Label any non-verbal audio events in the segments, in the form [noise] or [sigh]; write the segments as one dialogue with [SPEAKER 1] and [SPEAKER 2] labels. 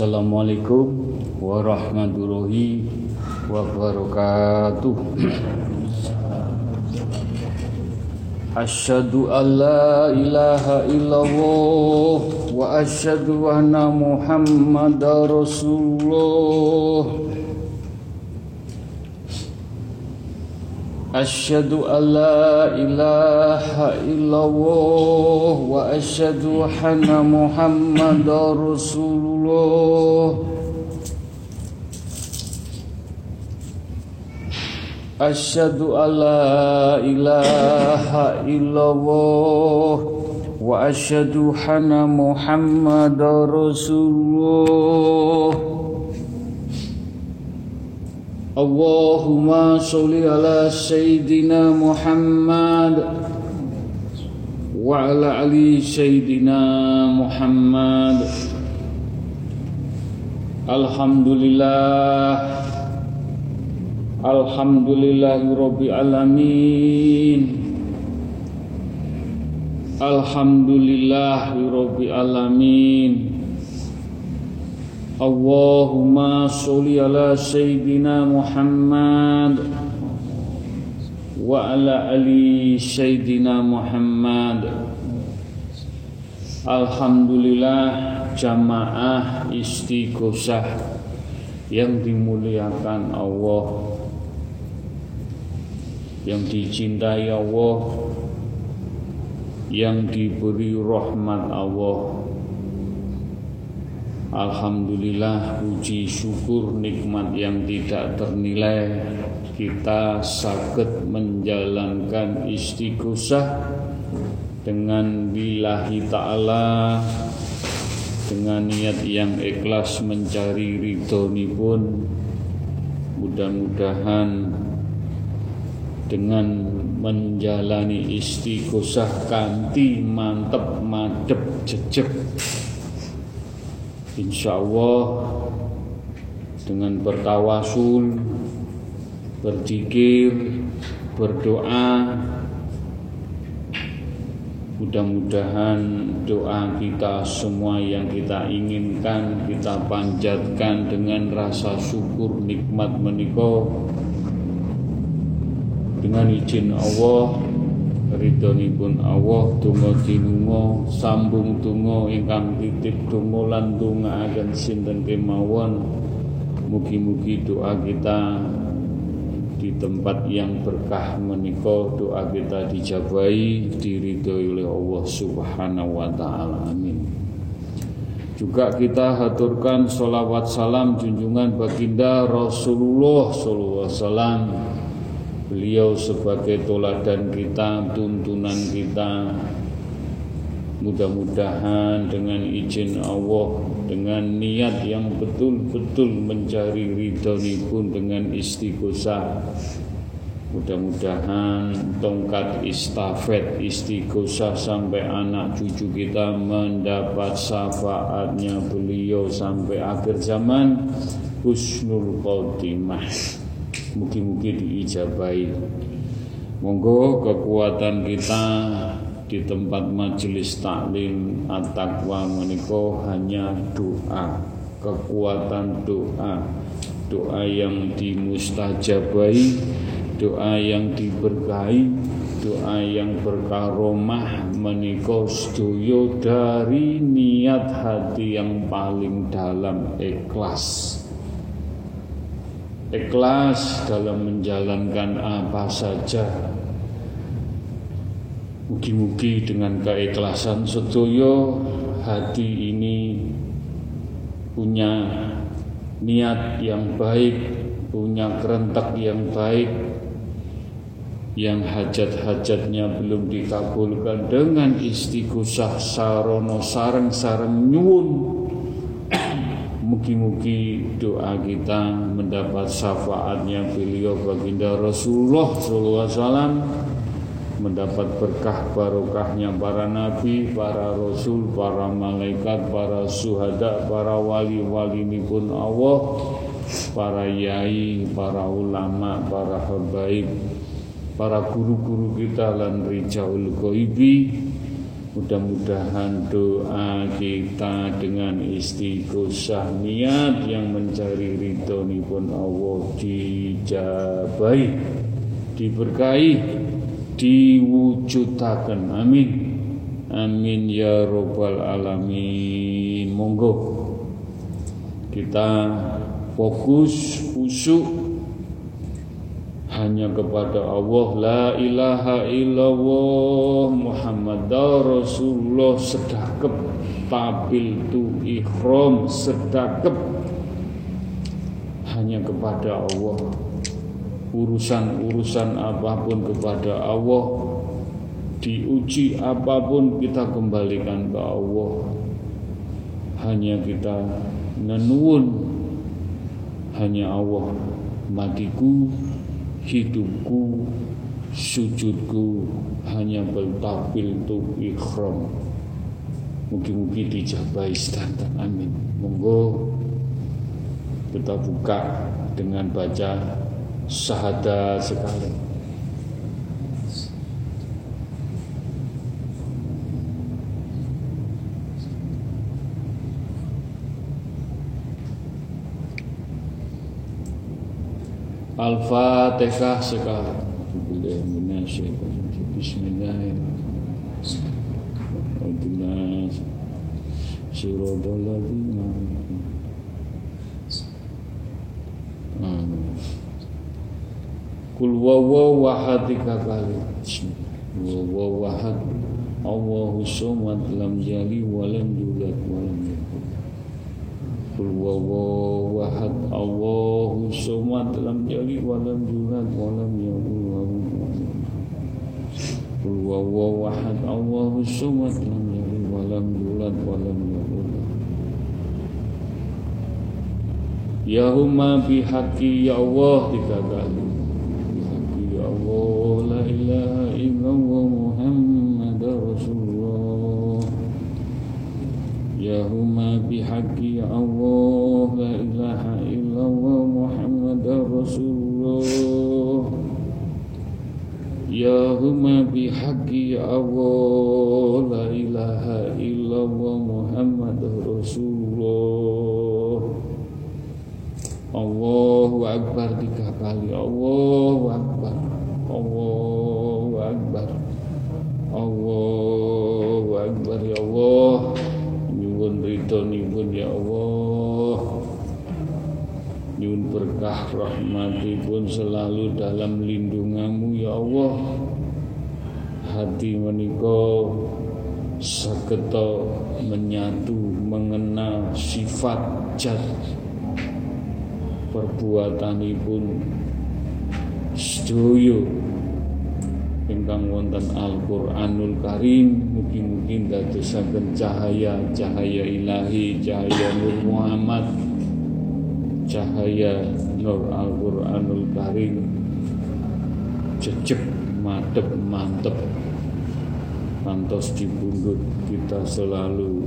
[SPEAKER 1] Assalamualaikum warahmatullahi wabarakatuh. Asyhadu an la ilaha illallah wa asyhadu anna Muhammadar Rasulullah. Asyhadu an la ilaha illallah wa asyhadu anna Muhammadar Rasulullah. Asyhadu an la ilaha illallah wa asyhadu anna Muhammadar Rasulullah. Allahumma sholli ala sayyidina Muhammad wa ala ali sayyidina Muhammad. Alhamdulillah Alhamdulillahi alamin. Alhamdulillahi alamin. Allahumma sholli ala sayyidina Muhammad wa ala ali sayyidina Muhammad. Alhamdulillah jamaah istighosah yang dimuliakan Allah yang dicintai Allah yang diberi rahmat Allah. Alhamdulillah puji syukur nikmat yang tidak ternilai. Kita sakit menjalankan istighosah dengan billahi ta'ala dengan niat yang ikhlas mencari ridho pun mudah-mudahan dengan menjalani istighosah kanti mantep madep jejek insya Allah dengan bertawasul berzikir berdoa. Mudah-mudahan doa kita semua yang kita inginkan kita panjatkan dengan rasa syukur nikmat menikah dengan izin Allah pun Allah donga dinunga sambung donga ingkang titip donga lan dongaaken sinten kemawon. Mugi-mugi doa kita di tempat yang berkah menika doa kita dijabai diridhoi oleh Allah Subhanahu wa taala. Amin. Juga kita haturkan solawat salam junjungan baginda Rasulullah sallallahu alaihi wasallam Beliau sebagai toladan kita, tuntunan kita. Mudah-mudahan dengan izin Allah Dengan niat yang betul-betul mencari ridho pun dengan istighosah. Mudah-mudahan tongkat istafet istighosah sampai anak cucu kita mendapat syafaatnya beliau sampai akhir zaman. Husnul khotimah. Mugi-mugi diijabai Monggo kekuatan kita di tempat majelis taklim at-taqwa menika hanya doa kekuatan doa. Doa yang dimustajabai doa yang diberkahi doa yang berkaromah menika sedaya dari niat hati yang paling dalam ikhlas ikhlas dalam menjalankan apa saja. Mugi-mugi dengan keikhlasan sedoyo hati ini punya niat yang baik, punya kerentak yang baik, yang hajat-hajatnya belum dikabulkan dengan istighosah sarono sareng-sareng nyuwun Mugi-mugi doa kita mendapat syafaatnya beliau baginda Rasulullah SAW mendapat berkah barokahnya para nabi, para rasul, para malaikat, para suhada, para wali-wali ini pun Allah, para yai, para ulama, para habaib, para guru-guru kita lan rijaul ghaibi Mudah-mudahan doa kita dengan istighosah niat yang mencari ridho pun Allah dijabai, diberkahi, diwujudakan. Amin. Amin ya robbal alamin. Monggo kita fokus usuk hanya kepada Allah la ilaha illallah Muhammad Rasulullah. Sedakep tabil tu ikhram sedakep. Hanya kepada Allah. Urusan-urusan apa pun kepada Allah diuji apa pun kita kembalikan ke Allah. Hanya kita nenuun. Hanya Allah matiku hidupku sujudku hanya bertapil tu ikhram. Mungkin-mungkin dijabai standar amin. Monggo kita buka dengan baca syahadat sekali Al-Fatihah sekali. Bismillahirrahmanirrahim. Kul wawaw wahad tiga kali Wawaw wahad Allahu somad lam jali walam yulad walam Kul wahad Allahu somad. Lam yalid walam yulad walam yakul lahu wahad Allahu somad. Lam yalid walam yulad walam yakul Ya huma bihaqi ya Allah tiga kali Bihaqi ya Allah la ilaha illallah Muhammad Ya huma bihaqi ya Allah La ilaha illallah Muhammad Rasulullah. Ya huma bihaqi ya Allah La ilaha illallah Muhammad Rasulullah. Allahu Akbar tiga kali Allahu Akbar Allahu berkah rahmatipun selalu dalam lindunganmu ya Allah. Hati menika sageta menyatu mengenal sifat jat perbuatanipun sedaya. Ingkang wonten Al-Qur'anul Karim mugi-mugi dadosaken cahaya-cahaya ilahi, cahaya Nur Muhammad, cahaya Nur Al-Qur'anul Karim jejeg madep mantep pantos dibundut kita selalu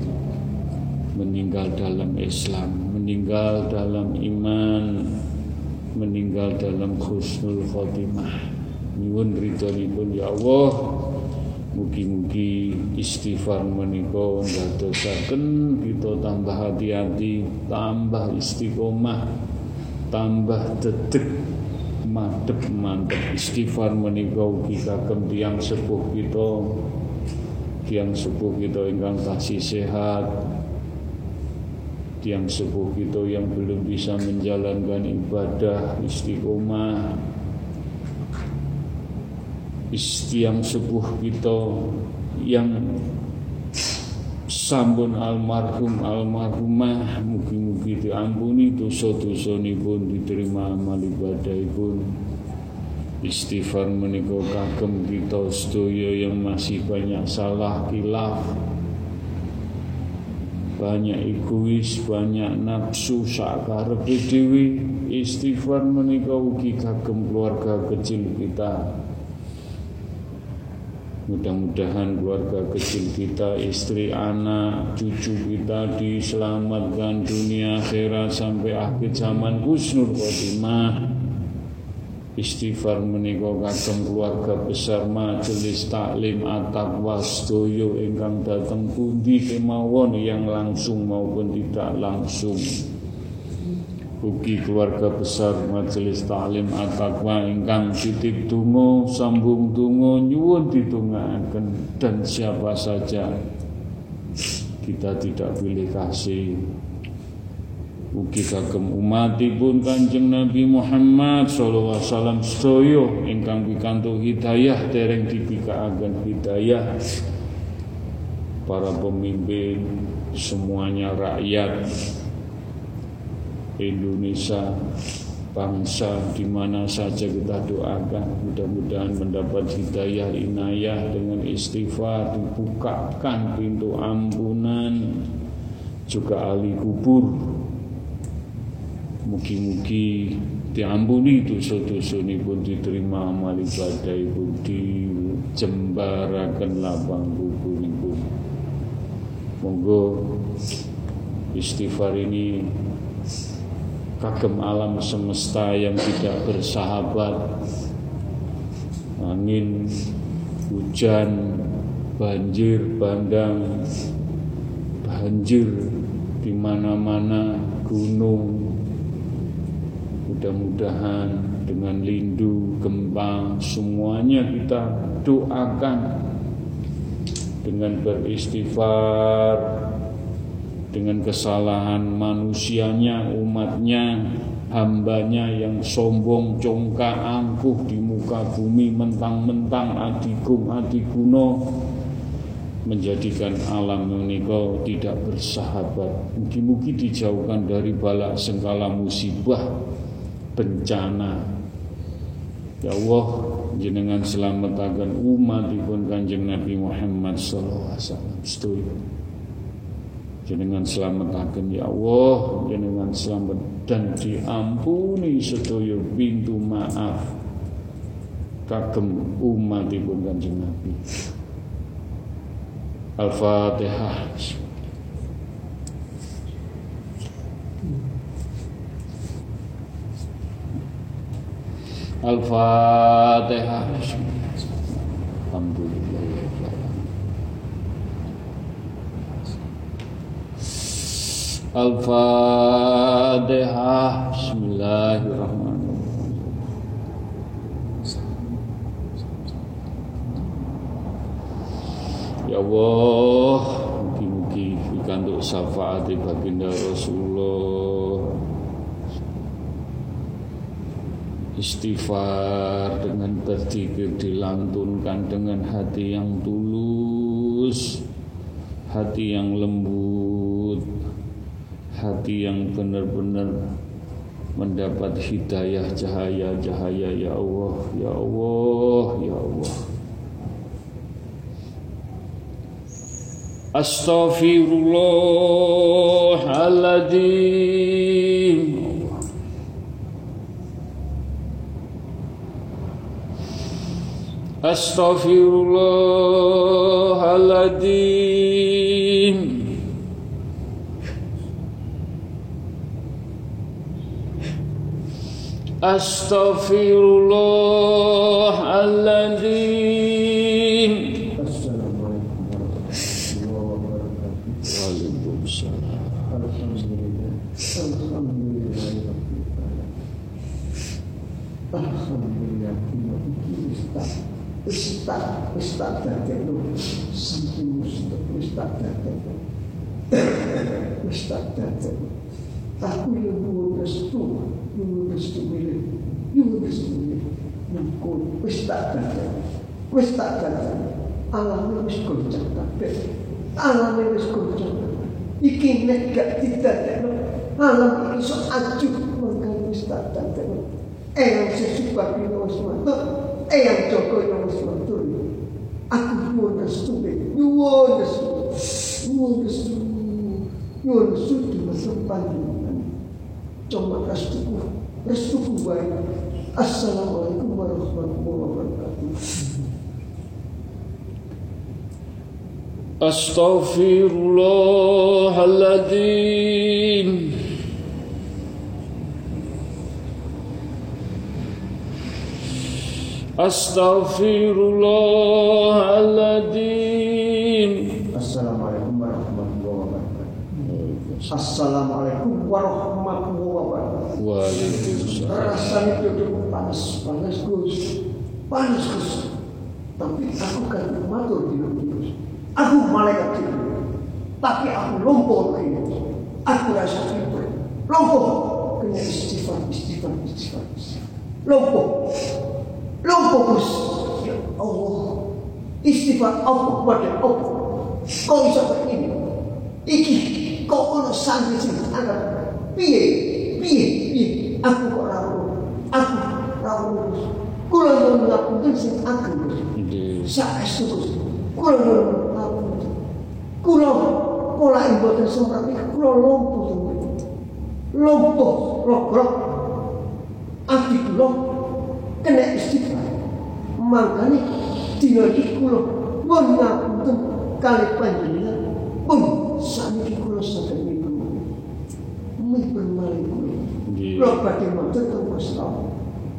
[SPEAKER 1] meninggal dalam Islam, meninggal dalam iman, meninggal dalam khusnul khotimah. Nyuwun ridhonipun ya Allah. Mugi-mugi istighfar menika ndadosaken kita tambah hati-hati, tambah istiqomah, tambah dedek madep mantep. Istighfar menika ugi kagem sepuh kita tiyang sepuh kita ingkang tasih sehat tiang sepuh kita yang belum bisa menjalankan ibadah istiqomah istiang sepuh kita yang sampun almarhum almarhumah mugi-mugi diampuni dosa-dosa pun diterima amal ibadah pun istighfar menika kagem kita sedaya yang masih banyak salah kilaf banyak egois, banyak nafsu sakarepe dhewe. Istighfar menika ugi kagem keluarga kecil kita. Mudah-mudahan keluarga kecil kita, istri, anak, cucu kita diselamatkan dunia akhirat sampai akhir zaman. Husnul Khotimah. Istighfar menika kagem keluarga besar majelis taklim at-taqwa sedaya ingkang dateng pundi kemawon yang langsung maupun tidak langsung Ugi keluarga besar majelis taklim at-taqwa ingkang titip donga sambung donga nyuwun ditungaaken dan siapa saja kita tidak pilih kasih. Ugi kagem umatipun Kanjeng Nabi Muhammad sallallahu alaihi wasallam sedaya ingkang pikantuk hidayah dereng dibikaaken hidayah. Para pemimpin semuanya rakyat Indonesia bangsa di mana saja kita doakan mudah-mudahan mendapat hidayah inayah dengan istighfar dibukakan pintu ampunan juga ahli kubur Mugi-mugi diampuni dosa-dosa ini pun diterima amal ibadah pun dijembarakan lapang kubur pun. Monggo istighfar ini kagem alam semesta yang tidak bersahabat. Angin hujan banjir bandang banjir di mana-mana gunung Mudah-mudahan dengan lindu, gempa, semuanya kita doakan dengan beristighfar, dengan kesalahan manusianya, umatnya, hambanya yang sombong, congkak, angkuh di muka bumi, mentang-mentang adigung, adiguno, menjadikan alam menika tidak bersahabat. Mungkin-mungkin dijauhkan dari balak sengkala musibah bencana. Ya Allah, jenengan selamataken umatipun Kanjeng Nabi Muhammad alaihi wasallam. Jenengan selamataken ya Allah, jenengan selamat dan diampuni sedaya pintu maaf kagem umatipun Kanjeng Nabi. Al-Fatihah. Al-Fatihah. Alhamdulillah. Al-Fatihah. Bismillahirrahmanirrahim. Ya Allah, mungkin-mungkin pikantuk syafaat baginda Rasulullah istighfar dengan berzikir dilantunkan dengan hati yang tulus hati yang lembut hati yang benar-benar mendapat hidayah cahaya-cahaya ya Allah ya Allah ya Allah. Astaghfirullahaladzim. Astaghfirullahaladzim Astaghfirullahaladzim. Waalaikumsalam.
[SPEAKER 2] Aku restu, nyuwun restu milih, nyuwun restu milih. Nyuwun wis tak dadek. Wis tak dadek. Alame wis goncang kabeh. Alame wis goncang. Iki nek gak didadekno, alam iki iso acuh mangkane wis tak dadekno. Eyang sesuka pino wis matur, eyang Joko yang wis matur. Aku nyuwun restu, nyuwun restu, nyuwun restu, nyuwun restu di masa panjenengan. Cuma restuku, restuku baik. Assalamualaikum warahmatullahi wabarakatuh.
[SPEAKER 1] Astaghfirullahaladzim Astaghfirullahaladzim
[SPEAKER 2] Assalamualaikum warahmatullahi wabarakatuh. Assalamualaikum warahmatullahi Rasanya duduk panas, panas Gus, panas Gus. Tapi aku kan matur di Gus. Aku malaikat tidur. Tapi aku lumpuh begini. Aku rasa tidur. Lumpuh. Kena istighfar, istighfar, istighfar. Lumpuh. Lumpuh Gus. Ya Allah. Istighfar apa pada apa? Kau bisa begini. Iki kau ono santri anak piye piye piye? Aku kok rawuh aku rawuh kula nyuwun ngapunten sing ageng
[SPEAKER 1] Nggih.
[SPEAKER 2] saestu kula nyuwun ngapunten kula pola mboten sempat iki kula lumpuh lumpuh logrok. Ati kula kena istighfar. Mangkane dina iki kula nyuwun ngapunten kali panjenengan pun saniki kula saged mipun mipun malih kula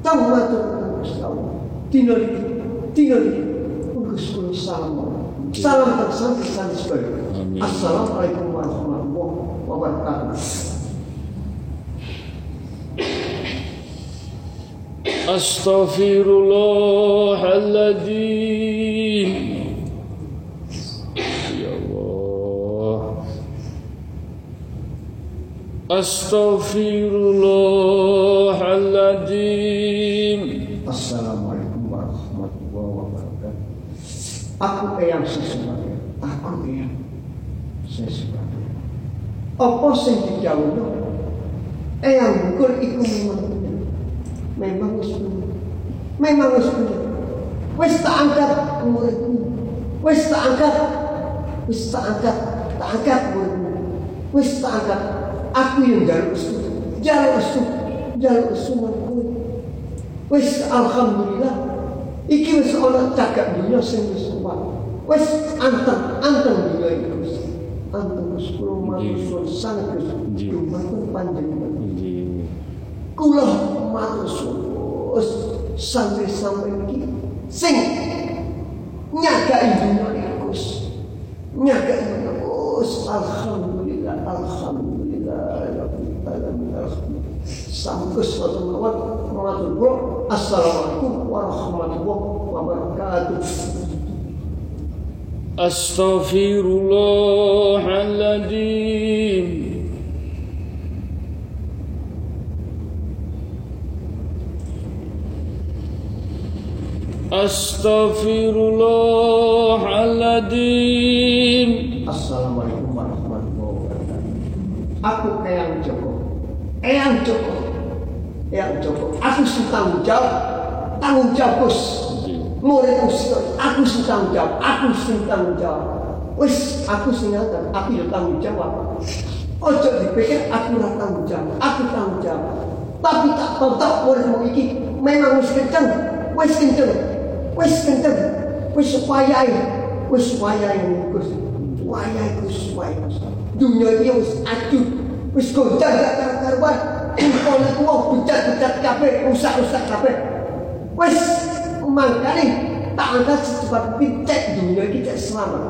[SPEAKER 2] Teng matur teng Gusti Allah dina iki dina iki Gusti kula salam salam teng santri santri sedaya
[SPEAKER 1] Amin.
[SPEAKER 2] Assalamualaikum warahmatullahi wabarakatuh
[SPEAKER 1] Astaghfirullahaladzim Astaghfirullahaladzim
[SPEAKER 2] Assalamualaikum warahmatullahi wabarakatuh. Aku eyang sesuatu Aku eyang sesuatu. Apa sing dijawabno Eyang bukur iku memang Memang wis Memang wis bener Wis tak angkat muridmu. Wis tak angkat Wis tak angkat Tak angkat muridmu. Wis tak angkat Aku yang jaluk restu Jaluk restu Jaluk restu marang kowe Wis alhamdulillah iki wis ana cagak dunya sing wis kuat. Wis anteng anteng dunya iki wis. Anteng wis kula matur Gus.
[SPEAKER 1] Nggih.
[SPEAKER 2] Dumateng panjenengan. Kula matur suwun sampai sampai iki sing nyagai dunya iki Gus. Nyagai Gus. Alhamdulillah alhamdulillah. Sampai suatu mawar matur kula Assalamualaikum warahmatullahi wabarakatuh.
[SPEAKER 1] Astaghfirullahaladzim Astaghfirullahaladzim
[SPEAKER 2] Assalamualaikum warahmatullahi wabarakatuh. Aku Eyang Joko. Eyang Joko. Eyang Joko. Aku sing tanggung jawab. Tanggung jawab Gus. Murid Gus. Aku sing tanggung jawab. Aku sing tanggung jawab. Wis, aku sing ngatur. Aku ya tanggung jawab. Ojo dipikir aku ora tanggung jawab. Aku tanggung jawab. Tapi tak tontok muridmu iki memang wis kenceng. Wis kenceng. Wis kenceng. Wis wayahe. Wis wayahe Gus. Wayahe Gus, wayahe Gus. Dunia iki wis aduh. Wis goncang gak karuan. Engkau iku wong becat-becat kabeh, rusak-rusak kabeh. Wis mangkane tak angkat secepat pincek dunia cek selamat.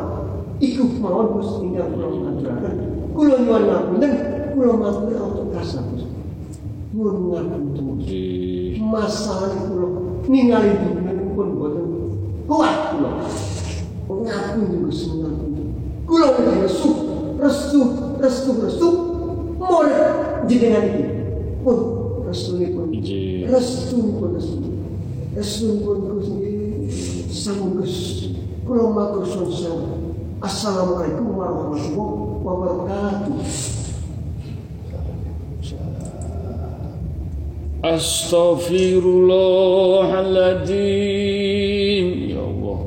[SPEAKER 2] Iku mawon Gus tinggal kula ngaturaken. Kula nyuwun ngapunten, kula matur untuk kasa Gus. Nyuwun ngapunten.
[SPEAKER 1] Nggih.
[SPEAKER 2] masalah kula ningali dunia pun boten kuat kula ngapun Gus ngapun kula resu resu restu-restu murid jenengan iki. Pun restune pun. Restune pun restu. Restune pun Gus nggih. Sampun Gus. Kula matur sewu. Assalamualaikum warahmatullahi wabarakatuh.
[SPEAKER 1] Astaghfirullahaladzim Ya Allah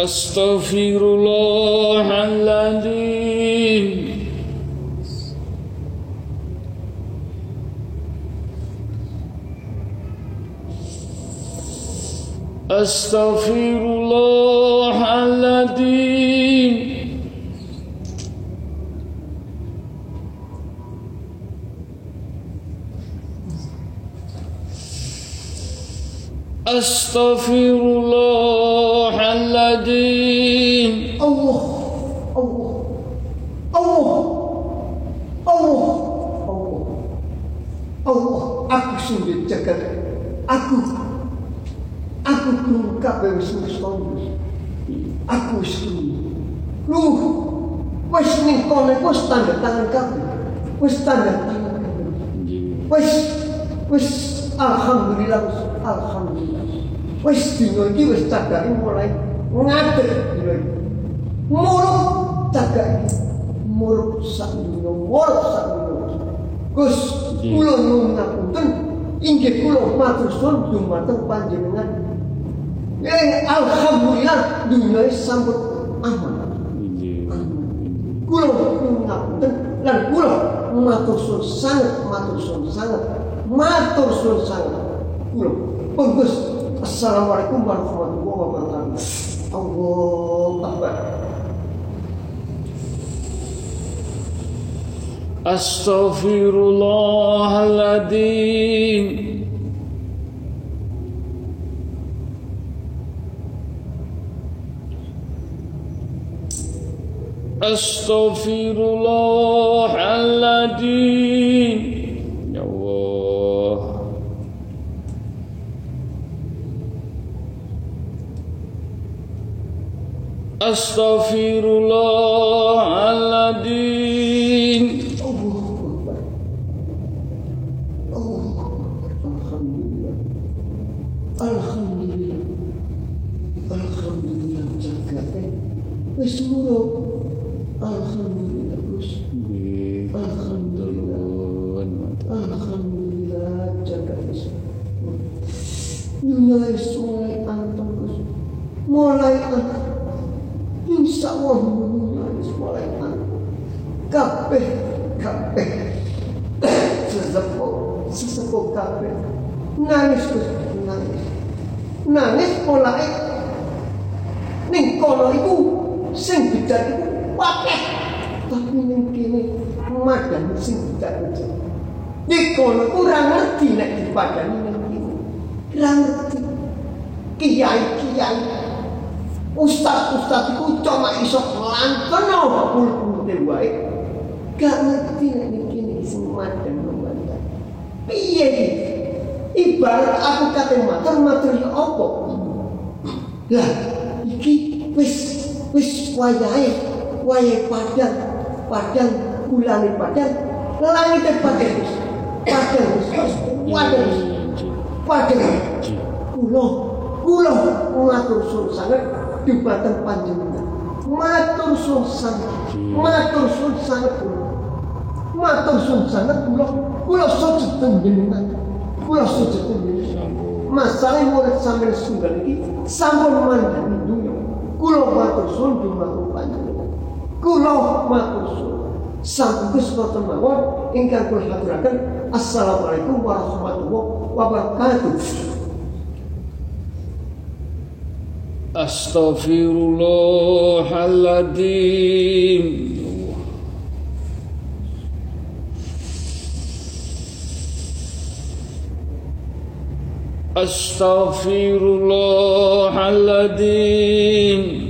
[SPEAKER 1] Astaghfirullahaladzim Astaghfirullahaladzim Astaghfirullahaladzim.
[SPEAKER 2] Allah, Allah, Allah, Allah, Allah, Allah, aku sulit jagat, aku, aku kurung kabeh wis aku sulit, lu, wis ning kono wis tanda tangan kabeh, wis tanda tangan kabeh, wis, wis, alhamdulillah, alhamdulillah, wis dino iki wis cagake mulai ngadeg dino iki. Muruk cagak iki. Muruk sak dunya, muruk sak dunya. Gus, kula nyuwun ngapunten, inggih kula matur suwun dumateng panjenengan. Eh, alhamdulillah dunya iki sampun aman. Kula nyuwun ngapunten lan kula matur suwun sanget, matur suwun sanget, matur suwun sanget. Kula pun Gus, Assalamualaikum warahmatullahi wabarakatuh. Allah Akbar.
[SPEAKER 1] Astaghfirullahaladzim Astaghfirullahaladzim Ya Allah Astaghfirullahaladzim
[SPEAKER 2] Allahu Akbar. Allahu Akbar. Alhamdulillah. Alhamdulillah. Alhamdulillah jaga eh. Wis murah. Alhamdulillah Gus. Alhamdulillah. Alhamdulillah jaga wis. Mulai mulai antum Gus. Mulai antum. Insya Allah mulai mulai antum. kabeh kabeh sesepuh sesepuh kabeh nangis terus nangis nangis mulai ning kono iku sing bidak iku wakeh tapi ning kene madang sing bidak iku di kono kurang ning kene kurang ngerti kiai kiai Ustaz Ustaz iku cuma iso lantono pul-pul wae gak ngerti nek niki sing madang membantah. Piye? Ibarat aku kate matur matur ya apa? Lah iki wis wis wayahe wayahe padang padang bulane padang langit padang padang wis padang kula kula matur suwun sanget dumateng panjenengan. Matur suwun sanget matur suwun sanget kula matur suwun sanget kula kula sujud teng jenengan kula sujud teng jenengan masalah murid sampeyan setunggal iki sampun mandani dunya kula matur suwun dumateng panjenengan. Kula matur suwun Sampun boten mawon ingkang kula aturaken Assalamualaikum warahmatullahi wabarakatuh.
[SPEAKER 1] Astaghfirullahaladzim Astaghfirullahaladzim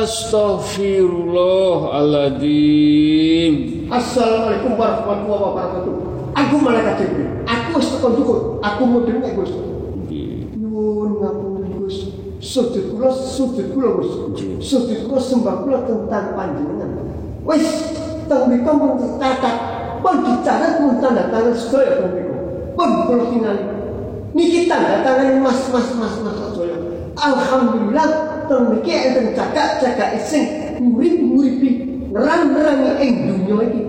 [SPEAKER 1] Astaghfirullahaladzim
[SPEAKER 2] Assalamualaikum warahmatullahi wabarakatuh. Aku malaikat Jibril. Aku wis tekan cukup Aku mau dengar Gus. Nyuwun ngapun Gus. Sujud kula sujud kula Gus. Sujud kula sembah kula tentang panjenengan. Wis teng mriko mun catat pun dicatat mun tanda tangan sedaya teng mriko pun kula tingali. Niki tanda tangan mas mas mas mas sedaya Alhamdulillah teng mriki enten cakak-cakak sing ngurip-nguripi nerang-nerangi ing dunya iki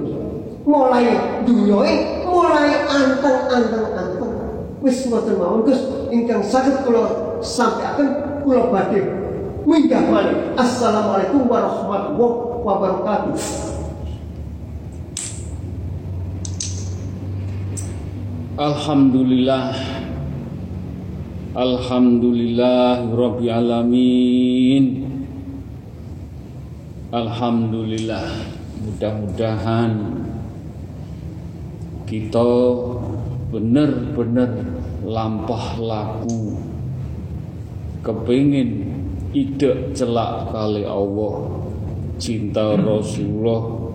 [SPEAKER 2] mulai dunya mulai anteng-anteng anteng wis ngoten mawon Gus. Ingkang saged kula sampaikan kula badhe minggah malih assalamualaikum warahmatullahi wabarakatuh.
[SPEAKER 1] Alhamdulillah Alhamdulillah Rabbil Alamin. Alhamdulillah. Mudah-mudahan Kita benar-benar lampah laku. Kepingin ide celak kali Allah. Cinta Rasulullah.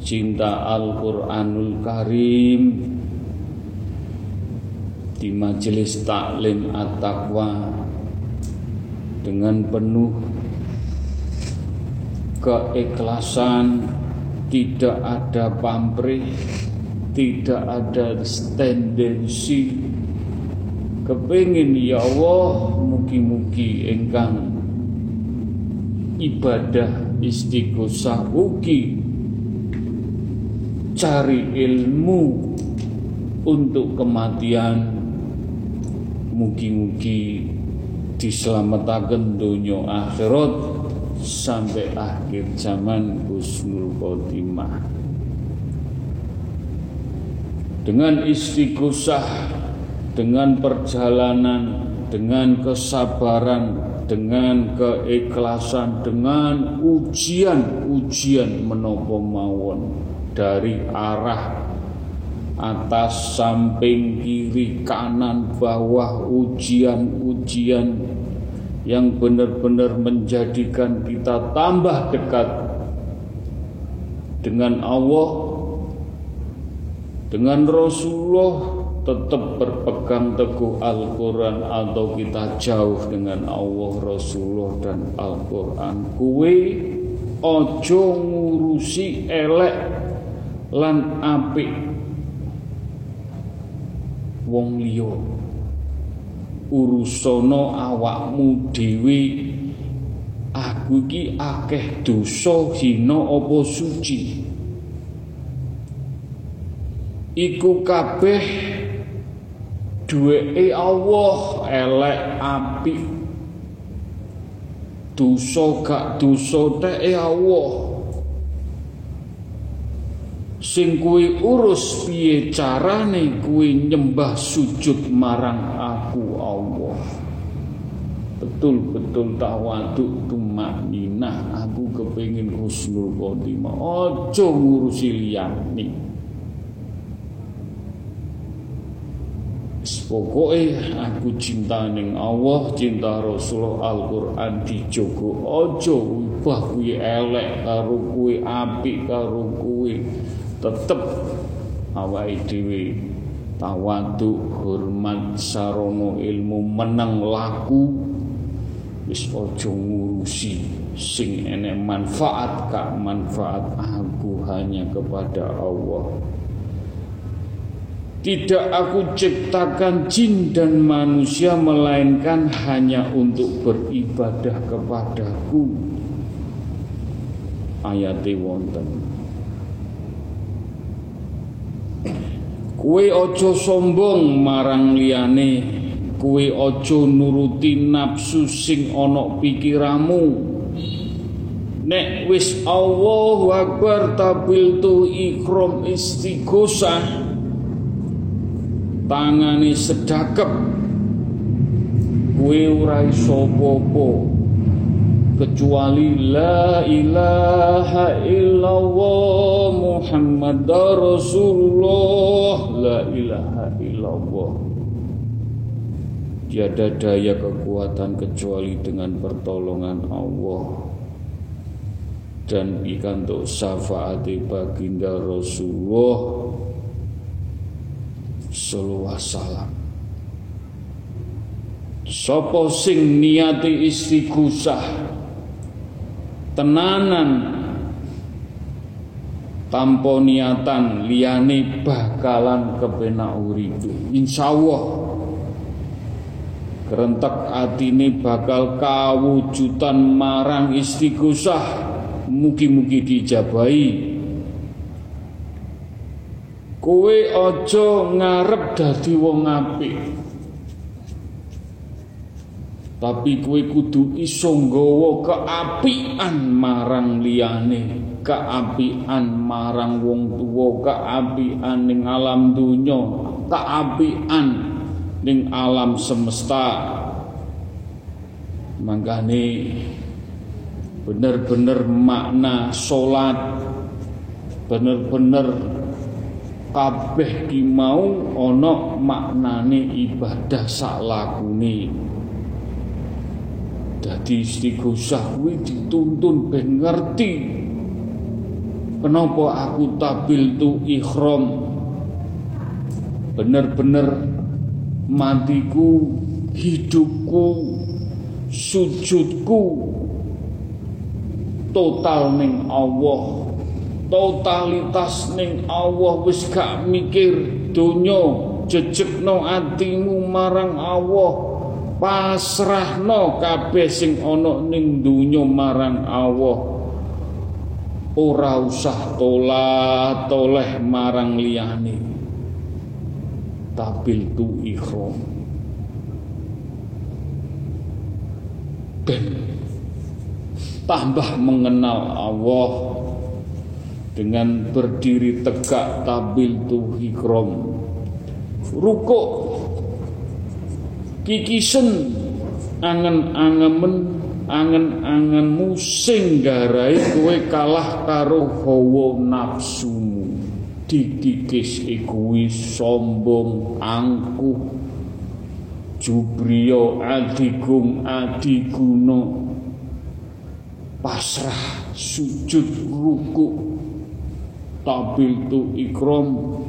[SPEAKER 1] Cinta Al-Quranul Karim di majelis taklim at-taqwa dengan penuh keikhlasan tidak ada pamrih tidak ada tendensi kepingin ya Allah mugi-mugi engkang ibadah istighosah ugi cari ilmu untuk kematian Mugi-mugi diselamatkan dunia akhirat sampai akhir zaman husnul khotimah. Dengan istighosah, dengan perjalanan, dengan kesabaran, dengan keikhlasan, dengan ujian-ujian menopo mawon dari arah atas, samping, kiri, kanan, bawah, ujian-ujian yang benar-benar menjadikan kita tambah dekat dengan Allah, dengan Rasulullah, tetap berpegang teguh Al-Quran atau kita jauh dengan Allah, Rasulullah dan Al-Quran. Kue ojo ngurusi elek lan apik wong liya. Urusana awakmu dhewe aku iki akeh dosa hina apa suci? Iku kabeh duweke Allah elek apik. Dosa gak dosa teke Allah sing kuwi urus piye carane kuwi nyembah sujud marang aku Allah? Betul-betul tawaduk tumakninah aku kepengin husnul khotimah. Aja ngurusi liyane. Pokoknya aku cinta ning Allah, cinta Rasulullah Al-Quran dijogo. Ojo ubah kuwi elek apik karo kuwi tetep awake dhewe tawadu hormat sarana ilmu menang laku wis aja ngurusi sing enek manfaat kak manfaat aku hanya kepada Allah. Tidak aku ciptakan jin dan manusia melainkan hanya untuk beribadah kepadaku. Ayat wonten Kue ojo sombong marang liyane, kue ojo nuruti nafsu sing onok pikiramu. nek wis Allahu Akbar tabil tu ikram istighosah tangane sedakep kuwe ora iso apa kecuali la ilaha illallah Muhammad Rasulullah. La ilaha illallah. Tiada daya kekuatan kecuali dengan pertolongan Allah. Dan ikantuk syafaati baginda Rasulullah. Sallallahu salam. Sopo sing niati istighosah tenanan tanpa niatan liyane bakalan kepenak uripe insyaallah kerentek atine bakal kawujudan marang istighosah mugi-mugi dijabahi. Kowe aja ngarep dadi wong apik tapi kowe kudu iso nggawa keapian marang liyane. Keapian marang wong tuwa keapian ning alam donya keapian ning alam semesta. Mangkane bener-bener makna salat bener-bener kabeh ki mau ana maknane ibadah salakune dadi istighosah kuwi dituntun ben ngerti. Kenapa aku tabil tu ikhram? Bener-bener matiku hidupku sujudku total ning Allah. Totalitas ning Allah wis gak mikir donya jejekno atimu marang Allah pasrahno kabeh sing ana ning donya marang Allah. Ora usah tolat toleh marang liyane. Tabil tu ikhram ben. Tambah mengenal Allah dengan berdiri tegak tabil tu hikrom rukuk kikisen angen-angemen angen-angenmu sing garai kowe kalah karo hawa nafsumu. Dikikis ikuwi sombong angkuh jubriya adigung adiguna. Pasrah sujud ruku tabil tu ikram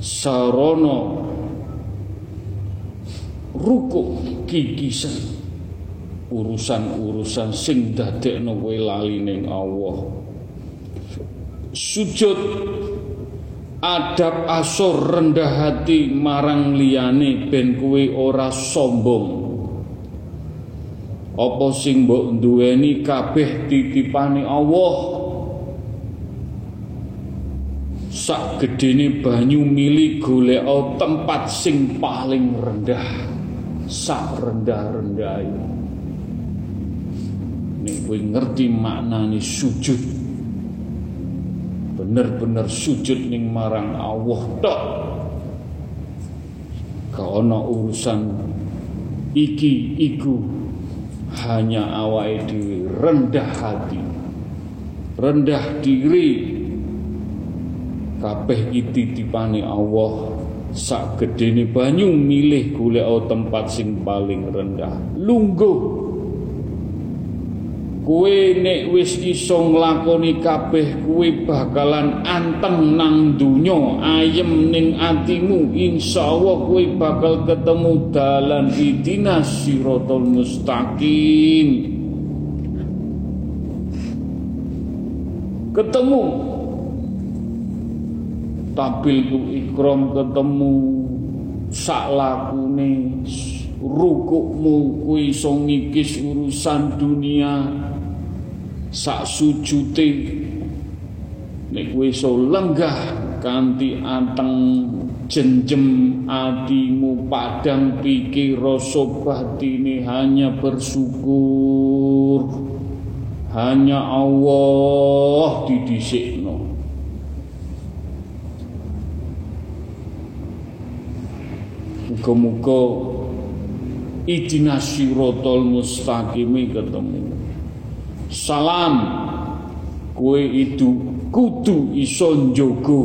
[SPEAKER 1] sarono ruku kikisan urusan-urusan sing dadekno kowe lali ning Allah. Sujud. Adab asor rendah hati marang liyane ben kowe ora sombong. Apa sing mbok duweni kabeh titipane Allah? Sak gedene banyu mili golek tempat sing paling rendah sak rendah-rendah nek kowe ngerti maknane sujud bener-bener sujud ning marang Allah tok kaono urusan iki iku. Hanya awake dhewe rendah hati rendah diri. Kabeh iki titipane Allah sak gedene banyu milih golek tempat sing paling rendah. Lungguh. Kowe nek wis iso nglakoni kabeh kowe bakalan anteng nang donya ayem ning atimu. Insyaallah kowe bakal ketemu dalan idina siratal mustaqim. Ketemu tampil ku ikram ketemu sak lakune rukukmu kuwi iso ngikis urusan dunia. Sak sujute nek kowe iso lenggah kanthi anteng jenjem atimu padang pikir rasa batine hanya bersyukur. Hanya Allah didhisikno Muga-muga Idina sirotol mustaqimi ketemu Salam Kue itu kudu iso njaga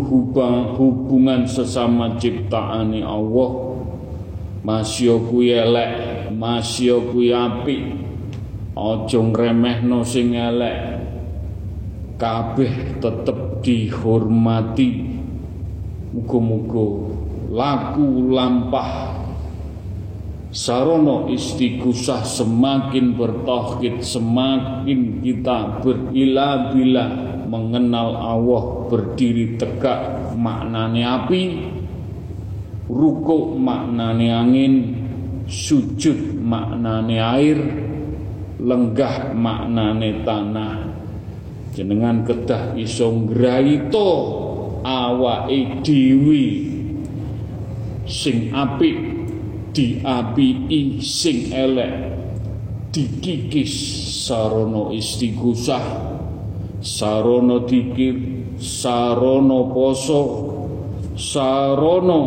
[SPEAKER 1] hubungan sesama ciptaane Allah Masya kuwi elek, masya kuwi apik. Aja ngremehno sing elek. Kabeh tetep dihormati. Muga-muga laku lampah Sarono istighosah semakin bertauhid, semakin kita berilah-bilah mengenal Allah berdiri tegak maknane api, rukuk maknane angin, sujud maknane air, lenggah maknane tanah. Jenengan kedah iso ngraito awake dhewe sing apik diapii sing elek. Dikikis sarono istighosah sarono dikir sarono poso sarono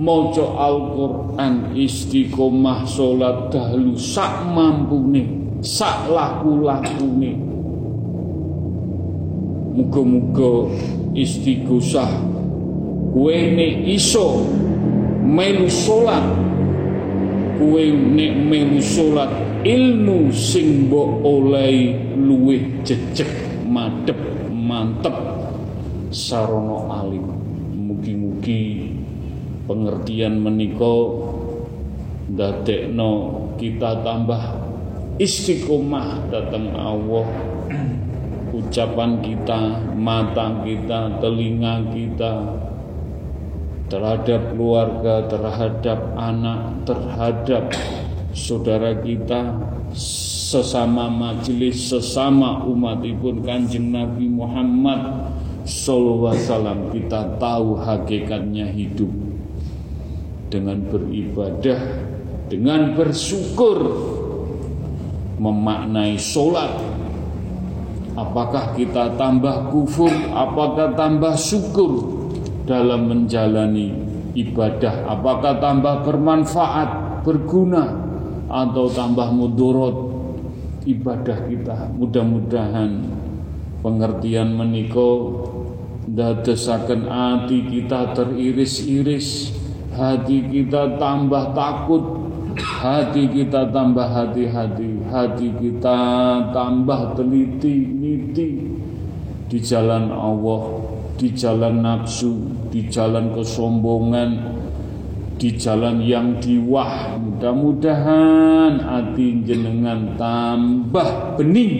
[SPEAKER 1] maca Al-Qur'an istiqomah salat dahlu sak mampune sak laku-lakune. Muga-muga istighosah kowe nek iso melu salat kowe nek melu salat ilmu sing mbok oleh luwih jejeg madhep mantep. Sarana alim. Mugi-mugi pengertian menika ndadekno kita tambah istiqomah datang Allah ucapan kita, mata kita, telinga kita, terhadap keluarga, terhadap anak, terhadap saudara kita, sesama majelis, sesama umat ibu kanjeng Nabi Muhammad Wasallam kita tahu hakikatnya hidup dengan beribadah, dengan bersyukur, memaknai sholat. Apakah kita tambah kufur? Apakah tambah syukur? dalam menjalani ibadah apakah tambah bermanfaat berguna atau tambah mudorot ibadah kita mudah-mudahan pengertian meniko dadosaken hati kita teriris-iris hati kita tambah takut hati kita tambah hati-hati hati kita tambah teliti niti. Di jalan Allah di jalan nafsu, di jalan kesombongan, di jalan yang diwah. Mudah-mudahan hati jenengan tambah bening,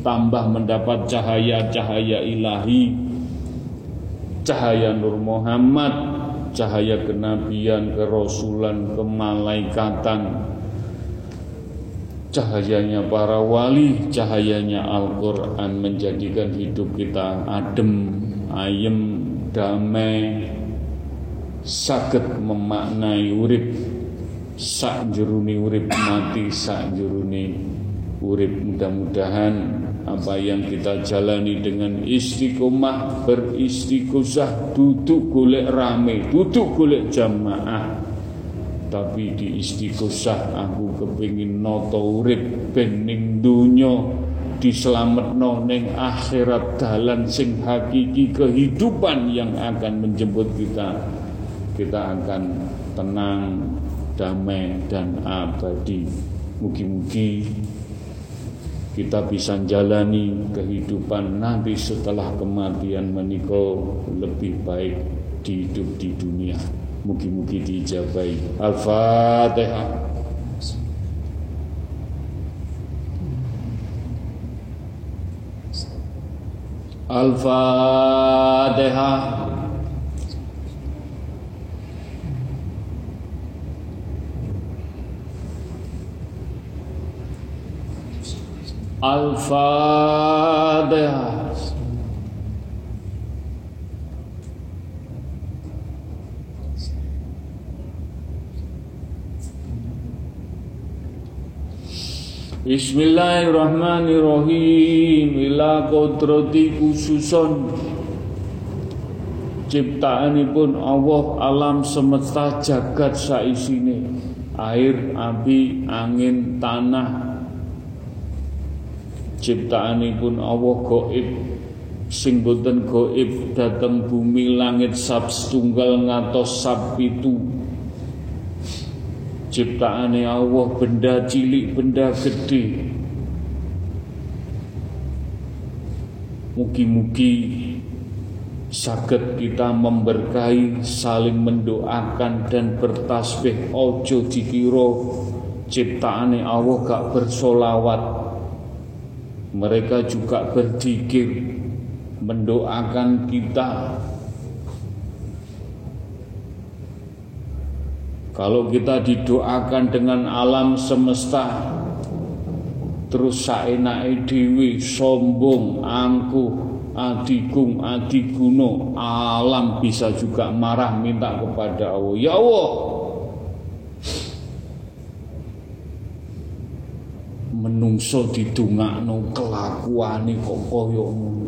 [SPEAKER 1] tambah mendapat cahaya-cahaya ilahi, cahaya Nur Muhammad, cahaya kenabian, kerasulan, kemalaikatan, cahayanya para wali, cahayanya Al-Quran menjadikan hidup kita adem, ayem damai saged memaknai urip sak jeruni urip mati sak jeruni urip. Mudah-mudahan apa yang kita jalani dengan istiqomah beristiqosah duduk golek rame duduk golek jamaah. Tapi di istiqosah aku kepingin noto urip bening dunyo diselametno ning akhirat dalan sing hakiki kehidupan yang akan menjemput kita. Kita akan tenang damai dan abadi. Mugi-mugi kita bisa jalani kehidupan nanti setelah kematian menikah lebih baik di hidup di dunia. Mugi-mugi dijabai. Al-fatihah. Al-Fatihah Al-Fatihah Bismillahirrahmanirrahim. Ila kodrati khususon ciptaanipun Allah alam semesta jagat saisine. Air api angin tanah ciptaanipun Allah goib sing boten goib bumi langit sab setunggal ngatos sab pitu. Ciptaane Allah benda cilik benda gede mugi-mugi saged kita memberkahi saling mendoakan dan bertasbih. Ojo dikira ciptaane Allah gak bersolawat mereka juga berzikir mendoakan kita Kalau kita didoakan dengan alam semesta terus saenake dhewe sombong, angkuh, adigung, adiguno, alam bisa juga marah minta kepada Allah. Ya Allah, menungso didungakno kelakuane kok kaya ngono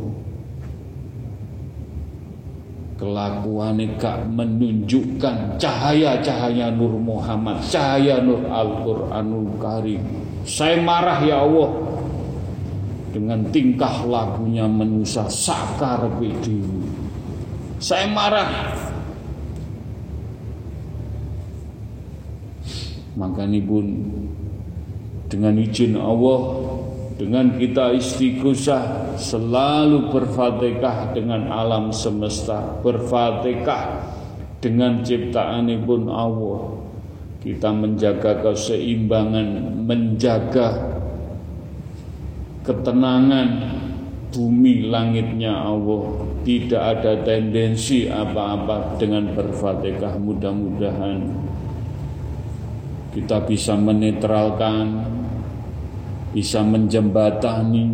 [SPEAKER 1] kelakuan gak menunjukkan cahaya-cahaya Nur Muhammad, cahaya Nur Al-Quranul Karim. Saya marah ya Allah dengan tingkah lakunya manusia sakar bedi. Saya marah. Maka ini pun dengan izin Allah dengan kita istighosah selalu berfatihah dengan alam semesta, berfatihah dengan ciptaan pun Allah. Kita menjaga keseimbangan, menjaga ketenangan bumi langitnya Allah. Tidak ada tendensi apa-apa dengan berfatihah. Mudah-mudahan kita bisa menetralkan bisa menjembatani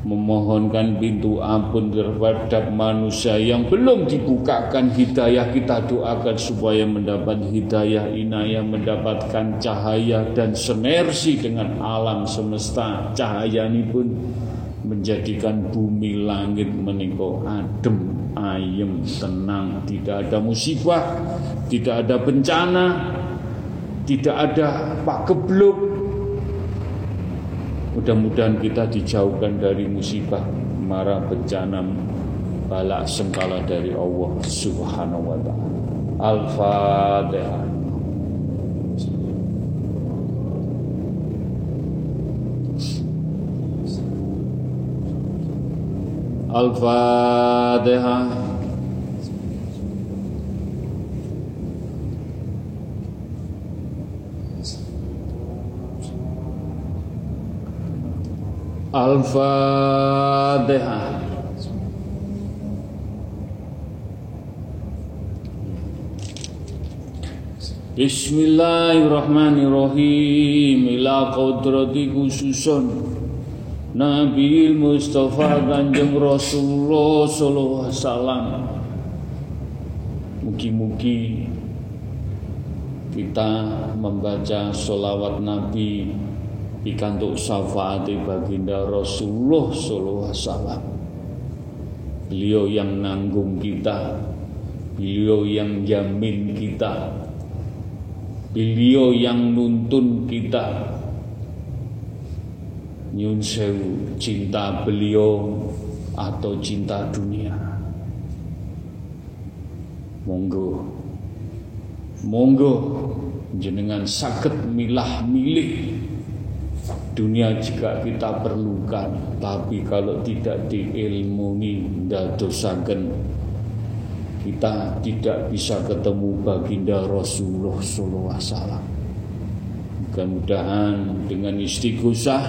[SPEAKER 1] memohonkan pintu ampun terhadap manusia yang belum dibukakan hidayah. Kita doakan supaya mendapat hidayah inayah mendapatkan cahaya dan senersi dengan alam semesta. Cahaya ini pun menjadikan bumi langit meniko adem ayem tenang. Tidak ada musibah tidak ada bencana tidak ada pak gebluk Mudah-mudahan kita dijauhkan dari musibah, marah, bencana, balak sengkala dari Allah Subhanahu wa taala. Al-Fatihah. Al-Fatihah. Al-Fatihah Bismillahirrahmanirrahim. Ila qudrati khususun. Nabi Mustafa Kanjeng Rasulullah Sallallahu Alaihi Wasallam. Mugi-mugi kita membaca solawat Nabi pikantuk syafaati baginda Rasulullah sallallahu alaihi wasallam. Beliau yang nanggung kita, beliau yang jamin kita, beliau yang nuntun kita. Nyun sewu cinta beliau atau cinta dunia. Monggo, monggo jenengan sakit milah milih dunia jika kita perlukan tapi kalau tidak diilmuni dadosaken kita tidak bisa ketemu baginda Rasulullah sallallahu alaihi wasallam. Mudah-mudahan dengan istighosah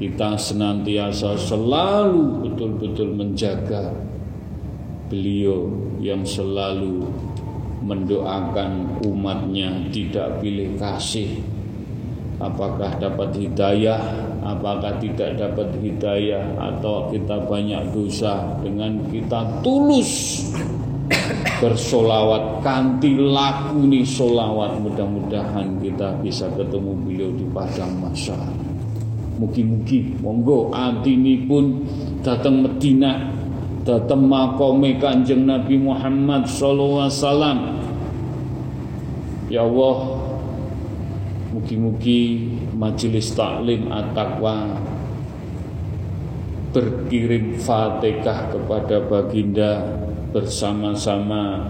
[SPEAKER 1] kita senantiasa selalu betul-betul menjaga beliau yang selalu mendoakan umatnya tidak pilih kasih apakah dapat hidayah, apakah tidak dapat hidayah, atau kita banyak dosa dengan kita tulus bersolawat kanti laku nih solawat mudah-mudahan kita bisa ketemu beliau di padang masa. Mugi-mugi monggo ini pun datang Medina datang makome kanjeng Nabi Muhammad sallallahu alaihi wasallam. Ya Allah mugi-mugi majelis taklim at-taqwa berkirim fatihah kepada baginda bersama-sama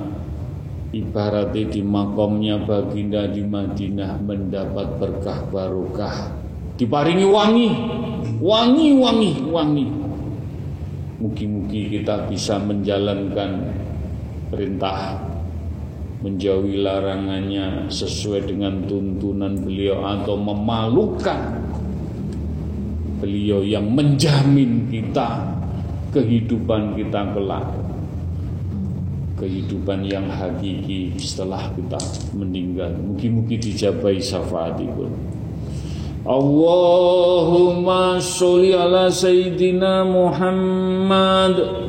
[SPEAKER 1] ibaratnya di makomnya baginda di Madinah mendapat berkah barokah. Diparingi wangi wangi wangi wangi. Mugi-mugi kita bisa menjalankan perintah menjauhi larangannya sesuai dengan tuntunan beliau atau memalukan beliau yang menjamin kita kehidupan kita kelak kehidupan yang hakiki setelah kita meninggal. Mugi-mugi dijabai syafaatipun. Allahumma sholli ala sayyidina Muhammad.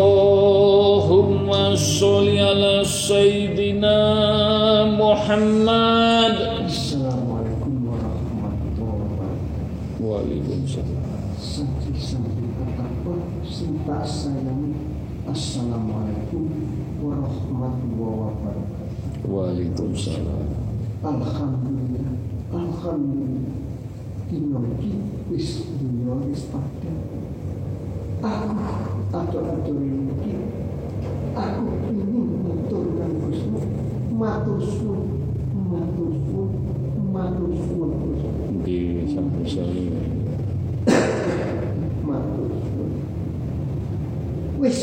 [SPEAKER 1] Allahumma sholli ala sayyidina Muhammad.
[SPEAKER 2] Assalamualaikum warahmatullahi wabarakatuh.
[SPEAKER 1] Waalaikumsalam.
[SPEAKER 2] Santri-santri bertakwa Sinta sayangi Assalamualaikum warahmatullahi wabarakatuh Waalaikumsalam Alhamdulillah Alhamdulillah. Dino ki wis dunia wis padha. Aku atur-atur iki. Aku ingin matur kang Gusti. Matur suwun, matur suwun, matur suwun.
[SPEAKER 1] Nggih, sampun
[SPEAKER 2] Matur suwun. Wis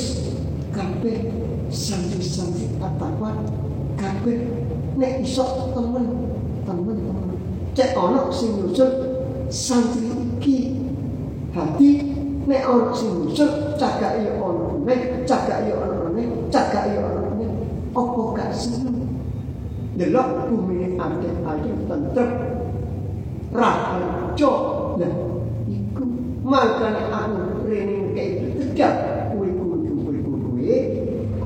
[SPEAKER 2] kabeh santri-santri atapa kabeh nek iso temen temen temen cek ana sing nyusul santri iki hati nek sing nyusul cagak ya ana nek cagak ya ana nek cagak ya ana nek apa gak seneng? Delok bumi ade-ade tentrem. Rahajo lah iku makane aku rene kayak tegak.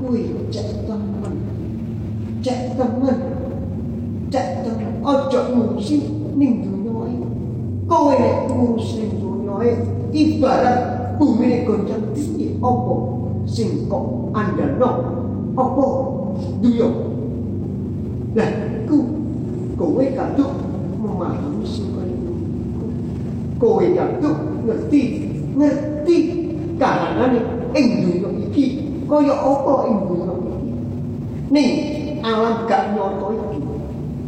[SPEAKER 2] Kuwi cek temen. Cek temen. Cek temen. Ojo ngurusi ibarat bumi goncang. Tinggi apa sing kok andalno? Apa dunia? Lah ku kowe kaduk memahami sing kowe kaduk ngerti ngerti kahanane ing dunia iki. Kaya apa ing donya iki? Ning alam gak nyoto iki.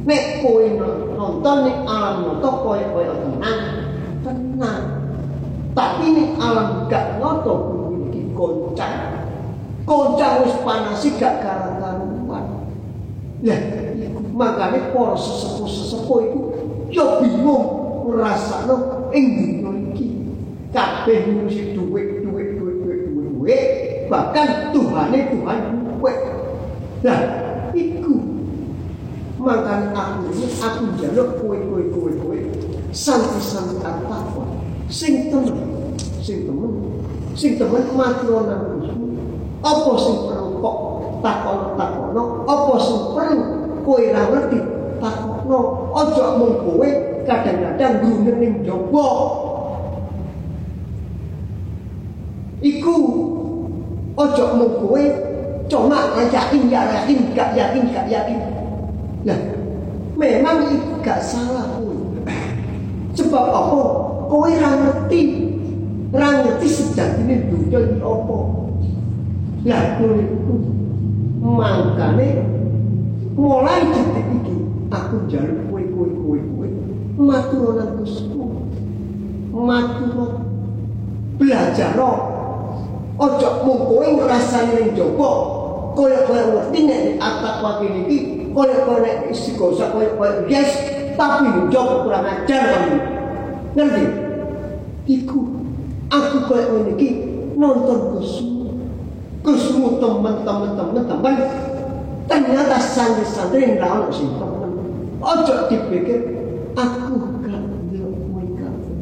[SPEAKER 2] Nek kowe nonton ning alam nyoto kaya kaya tenang tapi ning alam gak nyoto iki goncang. Goncang wis panas gak karan-karuan lah makanya para sesepuh-sesepuh itu yo bingung ngrasakno ing dunya iki. Kabeh ngurusi duit duit duit duit duit duit bahkan Tuhan Tuhan kowe nah iku. Makan aku ini aku jaluk kue kue kue kue santi-santi apa sing temen. Sing temen. Sing temen matur nang apa sing perlu kok takon takono apa sing perlu kowe ra ngerti? Takono aja mung kowe kadang-kadang grunen ning iku Ojo mau kowe cuma yakin ya yakin gak yakin gak yakin. Nah, memang itu gak salah pun. Sebab apa? Kowe ra ngerti. Ra ngerti sejatine dunya iki apa. Lah kowe iku mangkane mulai detik iki aku jaluk kowe kowe kowe kowe matur nang Gusti. Matur belajar Ojo mung kowe ngrasani ning jaba kaya-kaya ngerti nek atak wae iki kaya-kaya nek istighosah kaya-kaya yes tapi njaba kurang ajar kamu. Ngerti? Iku aku kaya ngene iki nonton Gusmu. Gusmu teman-teman teman-teman ternyata santri-santri ra ono sing temen. Ojo dipikir aku gak ndelok kowe kabeh.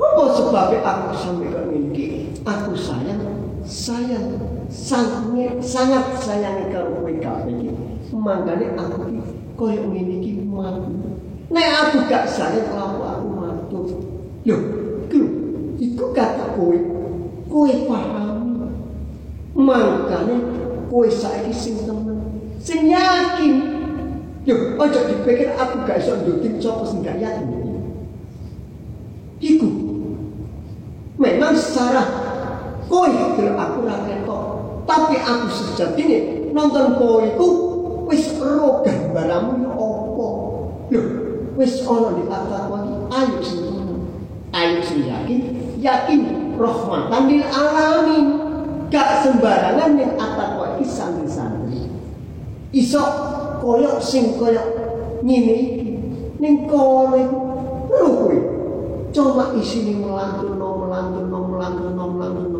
[SPEAKER 2] Apa sebabnya aku sampai ke ini? Aku sayang, sayang, sangat, sangat sayang kalau kowe kabeh iki. Mangkane aku iki koyo ngene iki mati. Nek aku gak sayang kalau aku matur. Yo, iku iku kata kowe. Kowe paham. Mangkane kowe saiki sing temen, sing yakin. Yo, ojo dipikir aku gak iso nduting sapa sing gak yakin. Iku memang secara kowe delok aku ra ketok, tapi aku sejatine nonton kowe iku wis ro gambaranmu ya apa. Lho, wis ana di akhlak kowe ayo sing. Ayo sing yakin, yakin rahmatan lil alamin. Gak sembarangan yang akhlak kowe iki santri-santri. Iso koyok sing koyok iki. Ning iku lho kowe cuma isine melantuno melantuno melantuno melantuno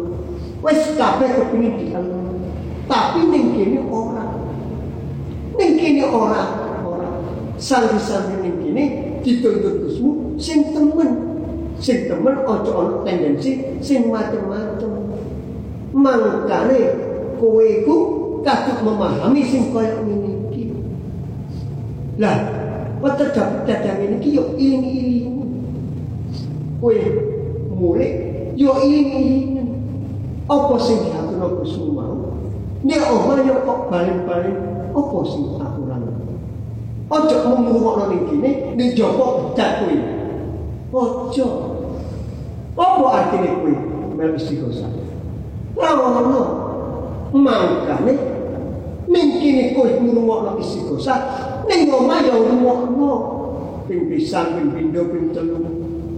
[SPEAKER 2] wis kabeh kepengin dikenal. Tapi ning kene ora. Ning kene ora ora. Santri-santri ning kene dituntut Gusmu sing temen sing temen aja ana tendensi sing macem-macem mangkane kowe iku memahami sing kaya ngene iki lah dapat dadang ini ki yo iling-iling. Kowe mulai yo iling-iling. Apa sing diatur Gusti mau? Nek omah yo kok balik-balik apa sing aturan? Ojo mung ngrungokno ning kene, ning. Ojo. Apa artine kowe mel istighosah? Ora ono. Mangkane ning kene kowe ngrungokno istighosah, ning omah ya ruwakno ping pisan ping ping telu.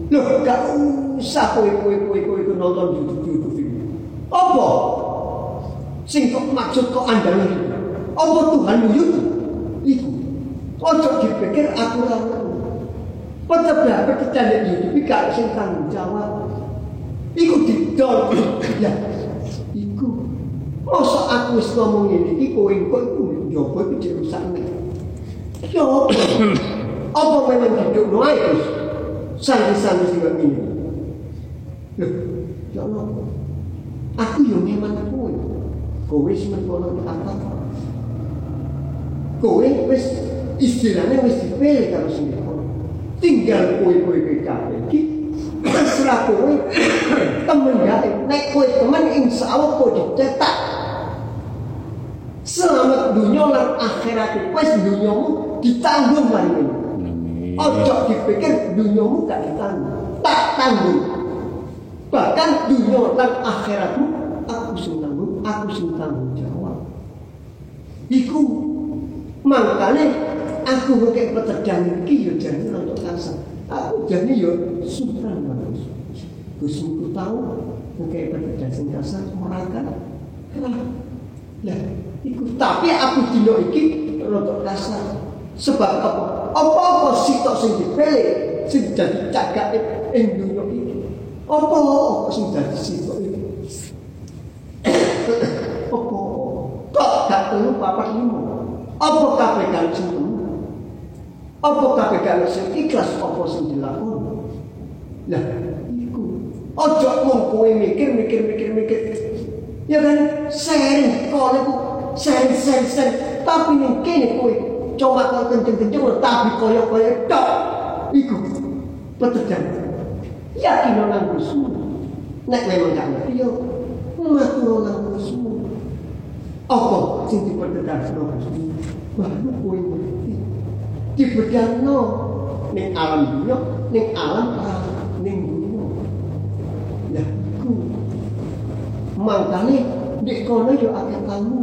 [SPEAKER 2] Lho gak usah kowe kowe nonton YouTube-YouTube iki apa? Sing kok maksud kok andalan apa Tuhan iku. Ojo dipikir aku ora Pejabat kecandek YouTube iki gak sing tanggung jawab iku didol ya iku Masa aku wis ngomong ini, iki kowe kok iku njobo iki dirusak nek. Ya apa? Apa memang hidup no ae Gus? Santri-santri sing ya Allah. Aku yo memang kowe. Kowe wis menkono apa? Kowe wis istilahnya wis dipilih karo sing Tinggal kowe-kowe kabeh iki terserah kowe temen gawe nek kowe temen insyaallah kowe dicetak selamat dunia lan akhirat wis dunyamu ditanggung mari ini. Ojo dipikir duniamu gak ditanggung, tak tanggung. Bahkan dunia dan akhiratmu aku sing tanggung, aku sing tanggung jawab. Iku makanya aku pakai peterjang iki yo jane kasar. Aku jane yo supran bagus. Gusku tahu pakai peterjang sing kasar ora kan. Lah, iku tapi aku dino iki rotok kasar. Sebab apa? Apa-apa sitok sing dipilih sing dadi cagake ing dunya iki. Apa apa sing dadi sitok iki? [coughs] Apa? Kok gak telu papat lima? Apa kabeh kali? Apa kabeh kali sing ikhlas apa sing dilakoni? Lah, iku. Ojo mung kowe mikir mikir mikir mikir. Ya kan, sharing kono iku sharing sharing sharing. Tapi ning kene kowe coba kau kenceng-kenceng tapi koyok-koyok tok. Iku peterjang. Yakin nang Gusmu nek memang gak ngerti yo. Matur nang Gusmu apa sing dipertegasno Gusmu baru kowe dibedakno ning alam dunya, ning alam akhirat, ning dunya. lha ku mangkane nek kono yo akeh tamu,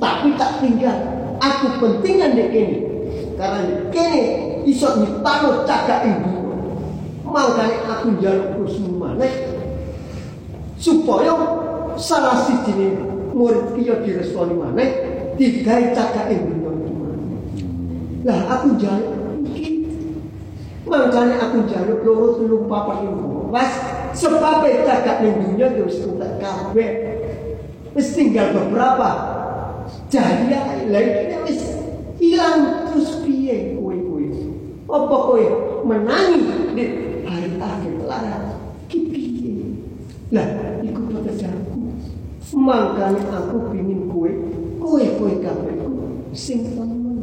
[SPEAKER 2] tapi tak tinggal. Aku pentingan nek kene. Karena kene iso ditaruh cagak ibu. Mangkane aku njaluk kusuma maneh supaya salah siji murid kiyo direstoni maneh digawe cagak ibu. Lah aku jaluk iki Mangkane aku jaluk loro telu papat limo. Wes sebab cagak ning dunya yo wis entek kabeh. Wis tinggal beberapa. Jadi ya lagi wis hilang terus piye kowe kowe. Apa kowe menangi di hari akhir lara ki piye. Lah iku pekerjaanku. Mangkane aku pingin kowe kowe kowe kabeh sing temen.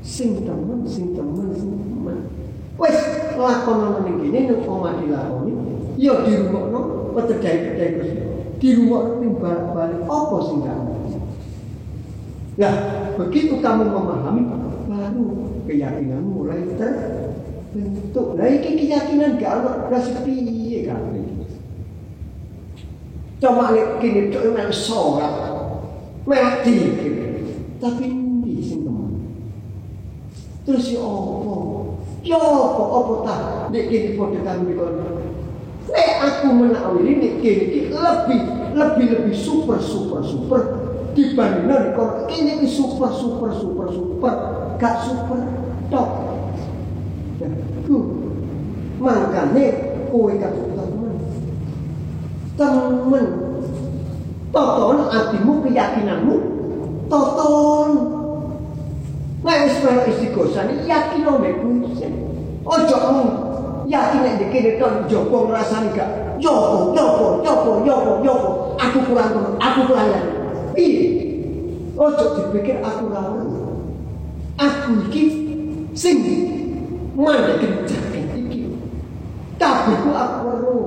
[SPEAKER 2] Sing temen, sing temen, sing temen. Wes lakonan ning kene ning omah dilakoni, ya dirungokno pedhai-pedhai Gusti. Dirungokno ning balik-balik apa sing gak Nah, begitu kamu memahami, baru keyakinan mulai terbentuk. Nah, ini keyakinan gak ada rasa piye kan? Coba lihat kini tuh memang sholat, mati, tapi ini sing teman. Terus ya apa? Ya apa apa tak? Nek kini podo kami dikon. Nek aku menawi ini kini lebih lebih lebih super super super dibandingkan dikon ini super super super super gak super tok. Ya, ku makanya kowe kata teman temen toton hatimu keyakinanmu toton Nah, wis melok istighosa iki yakin nek kuwi. Ojo mung yakin nek dikene kon jopo ngrasani gak. Jopo, jopo, jopo, jopo, jopo. Aku kurang temen, aku kurang ya. Piye? Ojo dipikir aku ora Aku iki sing mandek jaket iki. Tapi ku aku weru.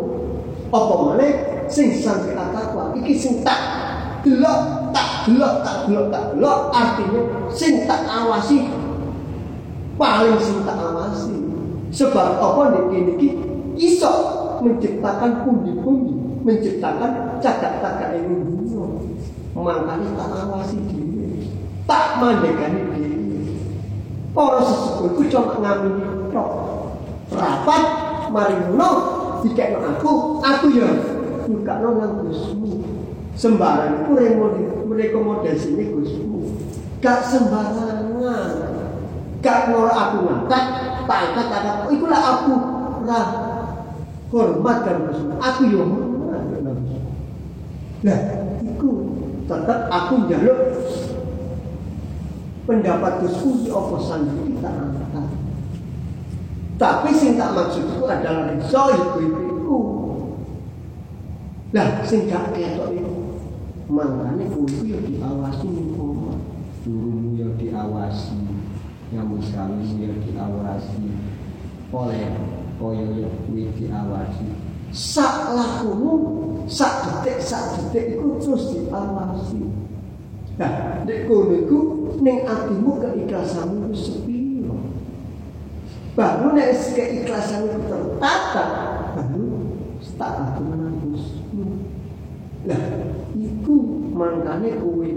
[SPEAKER 2] Apa maneh sing sampe aku iki sing tak delok tak delok tak delok tak delok. Artinya sing tak awasi paling sing tak awasi. Sebab apa nek kene iki iso menciptakan pundi-pundi menciptakan cagak-cagak ini dunia. Makanya tak awasi diri tak mandekani diri para sesepuh itu cuma ngamini rapat mari ngono dikekno aku aku ya nyukakno nang Gusmu sembarang ku rekomendasi ini Gusmu gak sembarangan. Gak mau aku ngangkat tak angkat kata itulah aku lah hormat dan aku hormat nah itu tetap aku jaluk pendapat Gusmu di sanggup kita angkat? Tapi sing tak maksudku adalah riso iku iku. Lah sing gak ketok Makanya kudu ya diawasi omah. Gurumu ya diawasi. Nyambut kami ya diawasi. Oleh kaya ya kuwi diawasi. Sak lakumu, sak detik, sak detik iku terus diawasi. Nah, nek kono iku ning atimu keikhlasanmu sepiro. Baru nek keikhlasanmu tertata, baru tak aku menangusmu. Iku mangkane kowe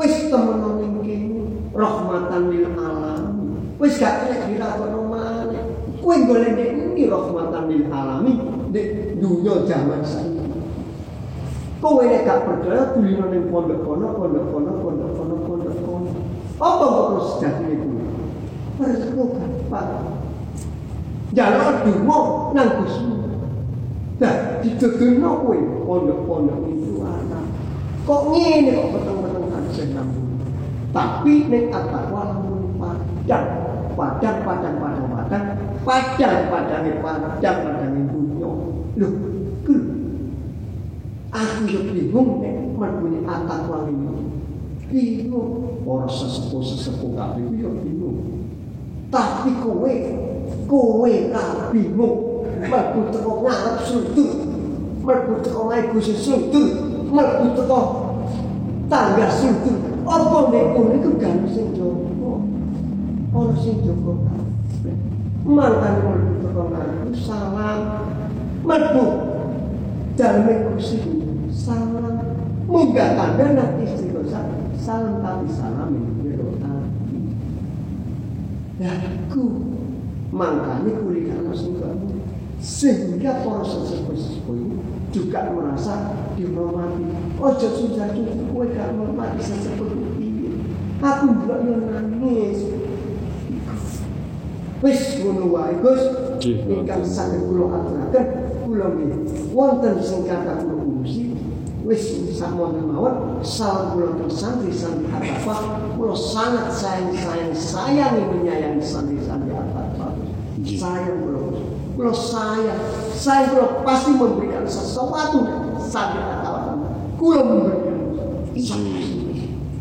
[SPEAKER 2] wis temenan ning kene rahmatan lil alamin. Wis gak kena dirakono maneh. Kowe golek iki rahmatan lil alamin di dunia zaman saiki. Kowe nek gak percaya kulino ning pondok kono, pondok kono, pondok kono, pondok kono. Apa kok terus sejatine kuwi? Perlu gampang. Jalur dungo nang Gusmu. Nah, didegeno kowe pondok-pondok. Kok ngene kok peteng-petengan sing senang, Tapi ning atakwa lamun padang. Padang padang padang padang padang padange padang padang dunyo. Lho, ku. Aku yo bingung nek mergo atakwa ini. Bingung ora sesepuh-sesepuh kabeh yo bingung. Tapi kowe kowe ra bingung. Mergo teko ngarep suntuk. Mergo teko ngae Gusti suntuk. Mlebu teko tangga sudut. Apa nek kono iku gak sing jowo. Ora sing. Mantan mlebu teko ngarep salam. Mlebu daleme Gusti salam. Munggah tangga nanti istiqosah salam tapi salam itu. Ya aku mangkane kuliah sing kamu sehingga para sesepuh-sesepuh juga merasa dihormati. Ojo sudah cukup kowe gak menghormati seperti ini. Aku juga yang nangis. Wis ngono wae Gus. Ingkang saged kula aturaken kula nggih wonten sing kata kula urusi wis sampun mawon salam kula santri santri apa kula sangat sayang sayang sayangi menyayangi santri santri apa sayang kula kula sayang saya kula pasti memberikan sesuatu santri apa kula memberikan.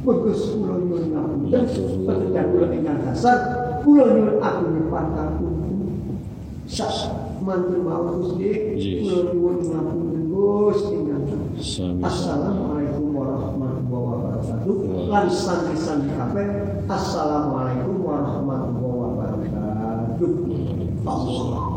[SPEAKER 2] Bagus kula nyuwun ngapunten, pekerjaan kula ingkang dasar, kula nyuwun aku nyepataken sak mantul mawon Gusti, kula nyuwun ngapunten Gus ingkang Assalamualaikum warahmatullahi wabarakatuh. Lan santri-santri kabeh, Assalamualaikum warahmatullahi wabarakatuh. Akbar.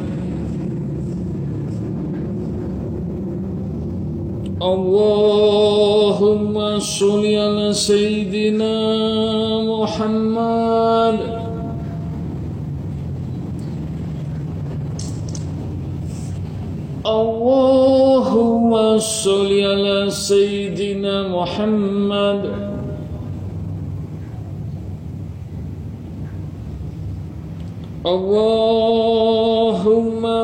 [SPEAKER 1] اللهم صل على سيدنا محمد اللهم صل على سيدنا محمد اللهم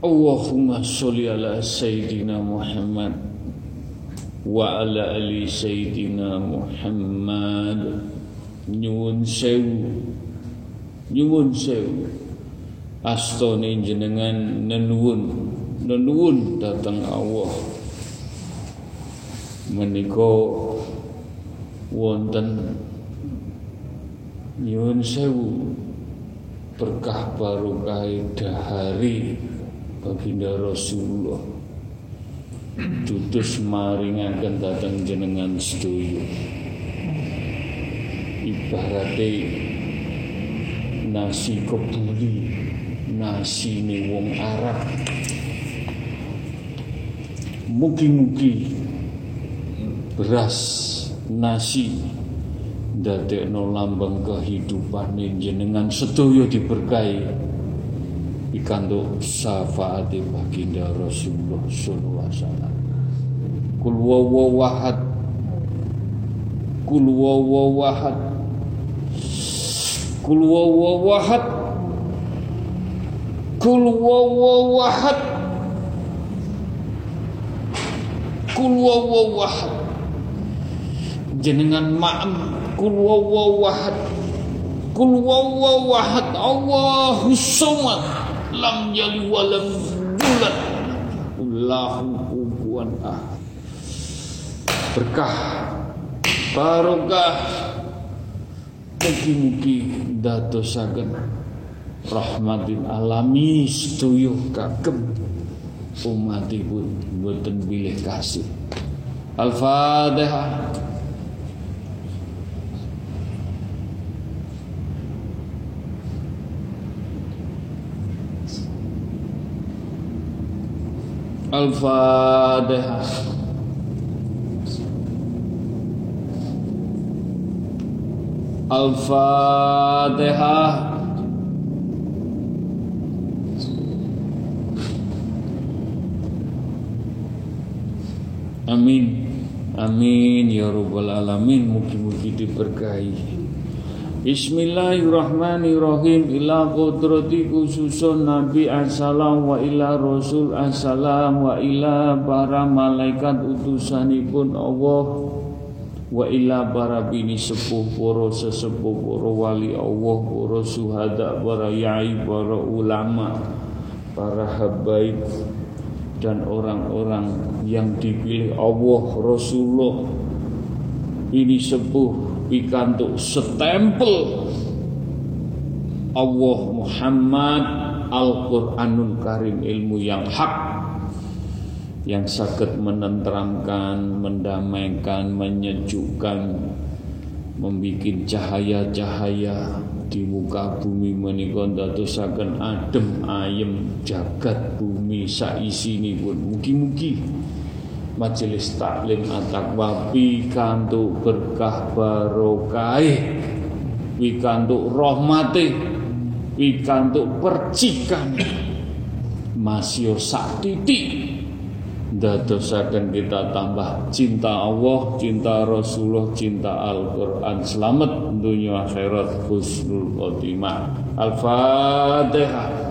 [SPEAKER 1] Allahumma sholli ala sayyidina Muhammad wa ala ali sayyidina Muhammad. Nyuwun sewu nyuwun sewu. Astone jenengan nenuwun nenuwun datang Allah. Menika wonten nyuwun sewu. Berkah barokah dahari baginda Rasulullah. Tutus maringaken datang jenengan sedaya. Ibarate nasi kebuli nasi wong Arab. Mugi-mugi beras nasi dadekno lambang kehidupan jenengan sedaya diberkahi ikantuk syafaat baginda Rasulullah sallallahu alaihi wasallam. Kul wawahad kul wawahad kul wawahad kul wawahad kul wawahad jenengan ma'am. Kul wawahad kul wawahad Allahu somad lam yali walam yulad Allahu kufuwan ahad berkah. Barokah. Mugi-mugi dadosaken rahmatin alami sedaya kagem umatipun boten bilih kasih. Al-Fatihah Al-Fatihah Al-Fatihah Amin. Amin ya Rabbal Alamin. Mugi-mugi diberkahi Bismillahirrahmanirrahim. Ila kudrati khususun Nabi assalam wa ila Rasul assalam wa ila para malaikat utusanipun Allah wa ila para bini sepuh para sesepuh para wali Allah para suhada para yai para ulama para habaib dan orang-orang yang dipilih Allah Rasulullah ini sepuh pikantuk setempel Allah Muhammad Al-Quranul Karim ilmu yang hak yang sakit menenteramkan, mendamaikan, menyejukkan, membuat cahaya-cahaya di muka bumi menika dadosaken adem ayem jagat bumi pun mugi-mugi majelis taklim at-taqwa berkah barokah pikantuk rahmate pikantuk percikan masih sak titik dadosaken kita tambah cinta Allah, cinta Rasulullah, cinta Al-Qur'an. Selamat dunia akhirat husnul khotimah. Al-Fatihah.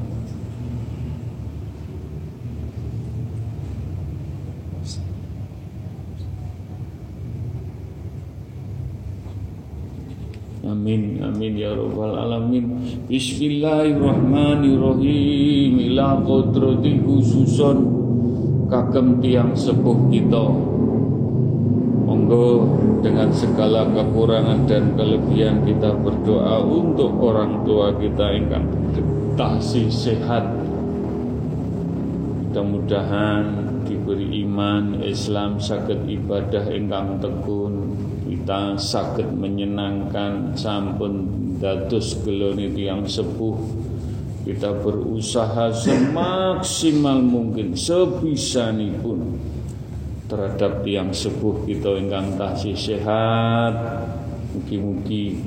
[SPEAKER 1] Amin amin ya rabbal alamin. Bismillahirrahmanirrahim. Ila kodrati khususon Kagem tiang sepuh kita. Monggo dengan segala kekurangan dan kelebihan kita berdoa untuk orang tua kita yang tasih sehat. Mudah-mudahan diberi iman Islam sakit ibadah ingkang tekun kita sakit menyenangkan sampun dados geloni yang sepuh. Kita berusaha semaksimal mungkin sebisa pun terhadap yang sepuh kita ingkang tasih sehat. Mugi-mugi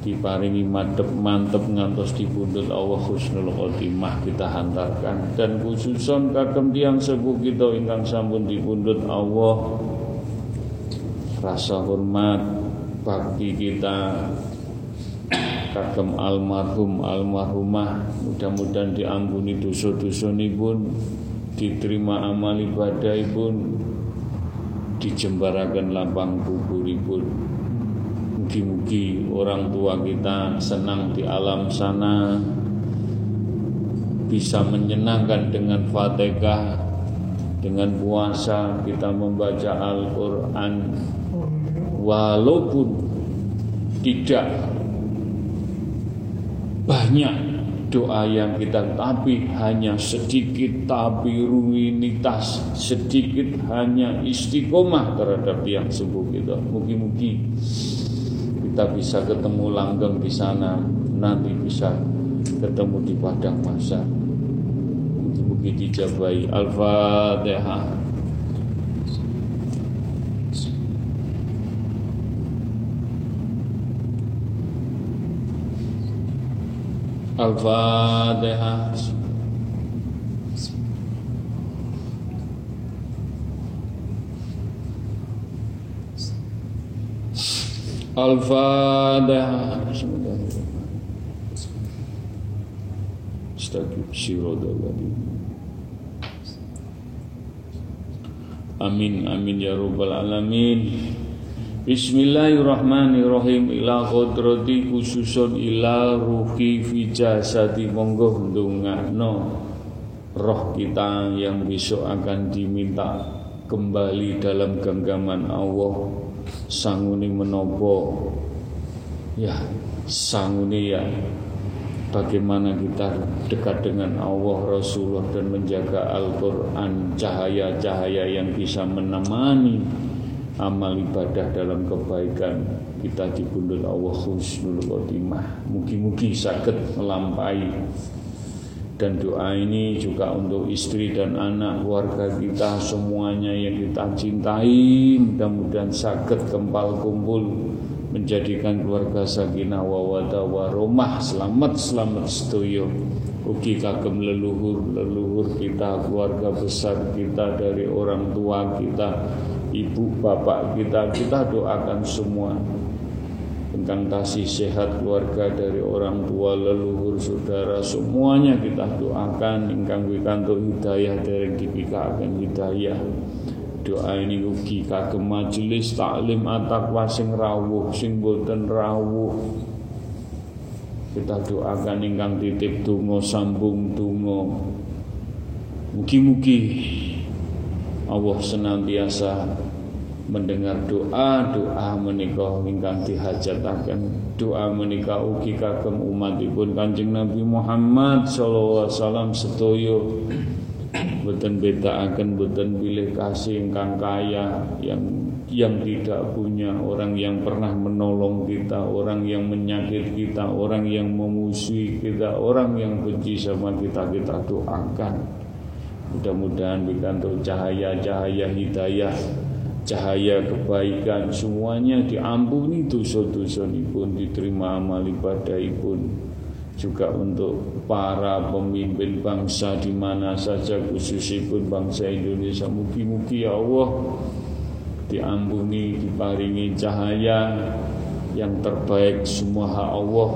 [SPEAKER 1] diparingi madep mantep ngantos dipundhut Allah husnul khotimah kita hantarkan. Dan khususon kagem tiang sepuh kita ingkang sampun dipundhut Allah rasa hormat bakti kita kagem almarhum almarhumah. Mudah-mudahan diampuni dosa-dosa pun diterima amal ibadah pun dijembarakan lapang pun. Mugi-mugi orang tua kita senang di alam sana bisa menyenangkan dengan fatihah dengan puasa. Kita membaca Al-Quran walaupun tidak banyak doa yang kita tapi hanya sedikit tapi rutinitas sedikit hanya istiqomah terhadap yang sembuh kita mungkin-mungkin kita bisa ketemu langgeng di sana nanti bisa ketemu di padang mungkin-mungkin dijabai al-fatihah Al-Fatihah Al-Fatihah Amin amin ya rabbal alamin Bismillahirrahmanirrahim. Ila kodrati khususun ila ruhi fi jasadi. Monggo ndongakno roh kita yang besok akan diminta kembali dalam genggaman Allah. Sanguni menopo ya sanguni ya. Bagaimana kita dekat dengan Allah Rasulullah dan menjaga Al-Quran cahaya-cahaya yang bisa menemani amal ibadah dalam kebaikan kita dibundul Allah khusnul khotimah. Mugi-mugi sakit melampai dan doa ini juga untuk istri dan anak keluarga kita semuanya yang kita cintai. Mudah-mudahan sakit kempal kumpul menjadikan keluarga sakinah wawada waromah selamat selamat setuyo ugi kagem leluhur leluhur kita keluarga besar kita dari orang tua kita ibu bapak kita kita doakan semua. Tentang kasih sehat keluarga dari orang tua leluhur saudara semuanya kita doakan. Ingkang wikanto hidayah dari dipikaken hidayah. Doa ini ugi kagem majelis taklim atakwa sing rawuh sing boten rawuh. Kita doakan ingkang titip tungo sambung tungo mugi-mugi Allah senantiasa mendengar doa doa menikah ingkang dihajataken. Doa menikah ugi kagem umatipun Kanjeng Nabi Muhammad sallallahu alaihi wasallam sedaya. Boten bedaaken boten pilih kasih ingkang kaya yang yang tidak punya orang yang pernah menolong kita orang yang menyakit kita orang yang memusuhi kita orang yang benci sama kita kita doakan mudah-mudahan bikanto cahaya-cahaya hidayah cahaya kebaikan. Semuanya diampuni dosa-dosa pun diterima amal ibadah pun. Juga untuk para pemimpin bangsa di mana saja khususipun bangsa Indonesia. Mugi-mugi ya Allah diampuni diparingi cahaya yang terbaik semua hak Allah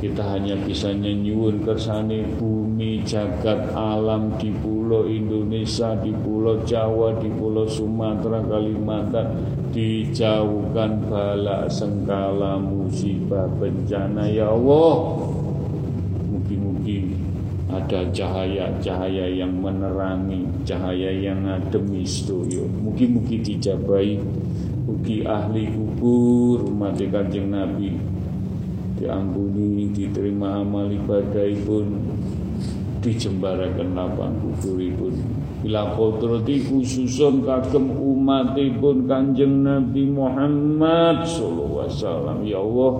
[SPEAKER 1] kita hanya bisa nyuwun kersane bumi jagat alam di pulau Indonesia di pulau Jawa di pulau Sumatera Kalimantan. Dijauhkan bala sengkala musibah bencana. Ya Allah mugi-mugi ada cahaya-cahaya yang menerangi cahaya yang adem istoyo mugi-mugi dijabai mugi ahli kubur umat kanjeng Nabi diampuni, diterima amal ibadah pun dijembarakan lapang kuburipun bila kodrati khususun kagem umatipun kanjeng Nabi Muhammad sallallahu alaihi ya Allah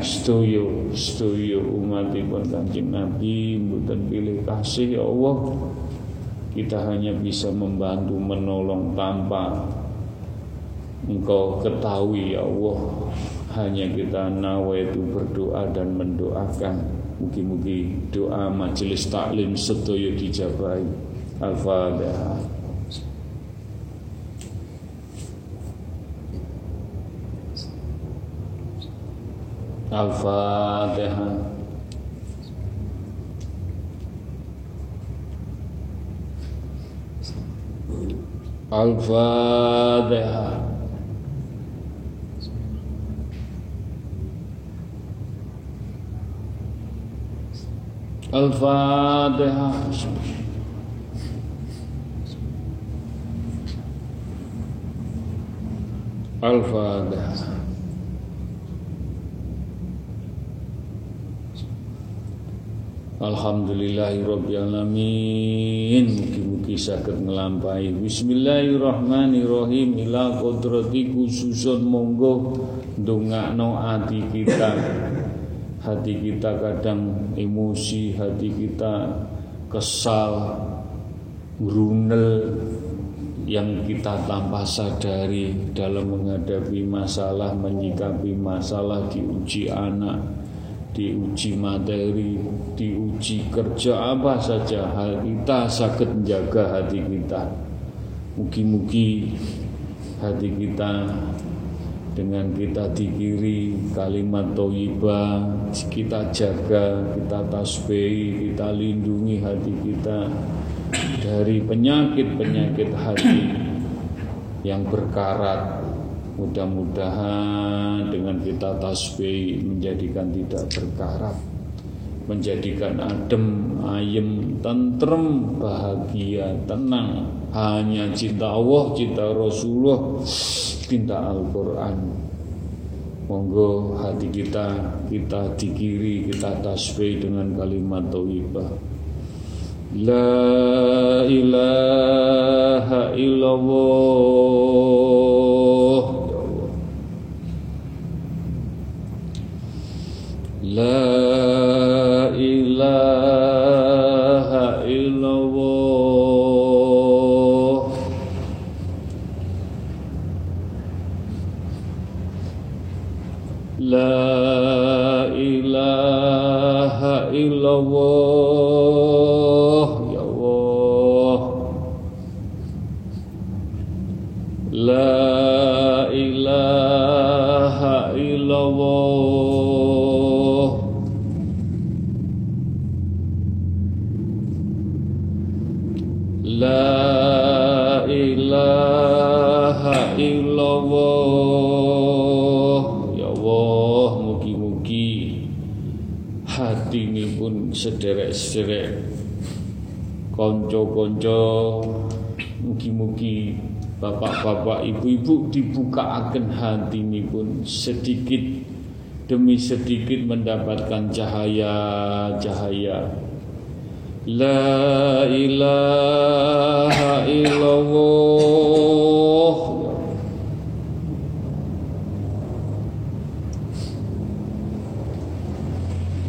[SPEAKER 1] setuju setuju umatipun kanjeng Nabi mboten pilih kasih ya Allah. Kita hanya bisa membantu menolong tanpa engkau ketahui ya Allah hanya kita nawa itu berdoa dan mendoakan. Mugi-mugi doa majelis taklim sedoyo dijabai al-fatihah. Al-fatihah. Al-fatihah الفاتحة الفاتحة Alhamdulillahirrabbilalamin Mugi-mugi sakit ngelampai Bismillahirrahmanirrahim Ila kodrati khususun monggo Dungakno ati kita hati kita kadang emosi, hati kita kesal, grunel yang kita tanpa sadari dalam menghadapi masalah, menyikapi masalah, diuji anak, diuji materi, diuji kerja apa saja, hal kita sakit menjaga hati kita. Mugi-mugi hati kita dengan kita dikiri kalimat toibah kita jaga kita tasbih kita lindungi hati kita dari penyakit-penyakit hati yang berkarat. Mudah-mudahan dengan kita tasbih menjadikan tidak berkarat menjadikan adem, ayem, tentrem, bahagia, tenang. Hanya cinta Allah, cinta Rasulullah cinta Al-Quran. Monggo hati kita kita dikiri kita tasbih dengan kalimat thayyibah. La ilaha illallah. La ilaha illallah Ya Allah. La ilaha illallah. La ilaha illallah sederek-sederek. Konco-konco Mugi-mugi Bapak-bapak, ibu-ibu dibukakan hati ini pun sedikit demi sedikit mendapatkan cahaya-cahaya La ilaha illallah.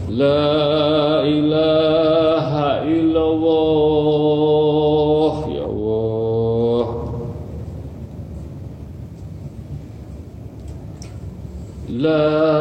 [SPEAKER 1] La ilaha illallah Ya Allah La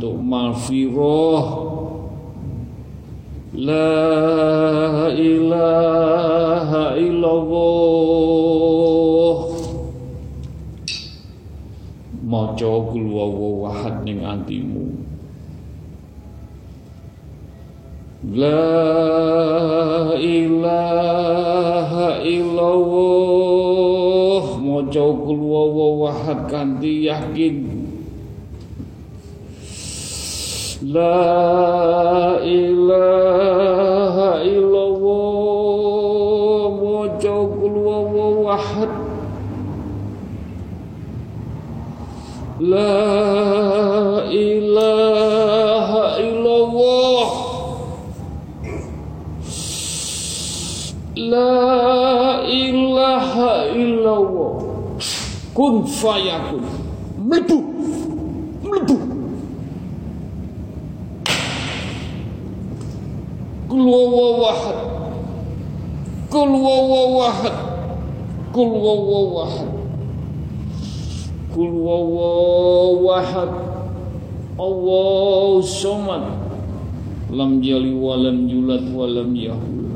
[SPEAKER 1] Pikantuk malfiroh La ilaha illallah. Maca kul wawahad ning atimu. La ilaha illallah. Maca kul wawahad kanthi yakin Kul wawahad Kul wawahad Allahu somad Lam yali walam yulad walam yahul.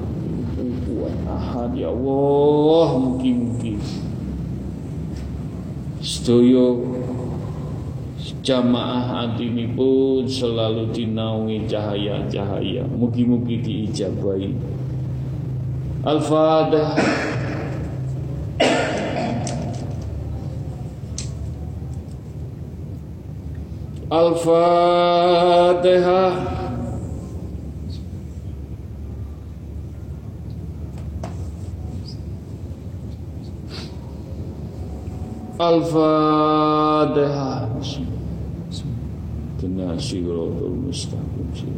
[SPEAKER 1] Kuat ahad. Ya Allah Mungkin-mungkin. Sedoyo jamaah ini pun selalu dinaungi cahaya-cahaya. Mugi-mugi diijabai Al-Fatihah Al-Fatihah mustaqim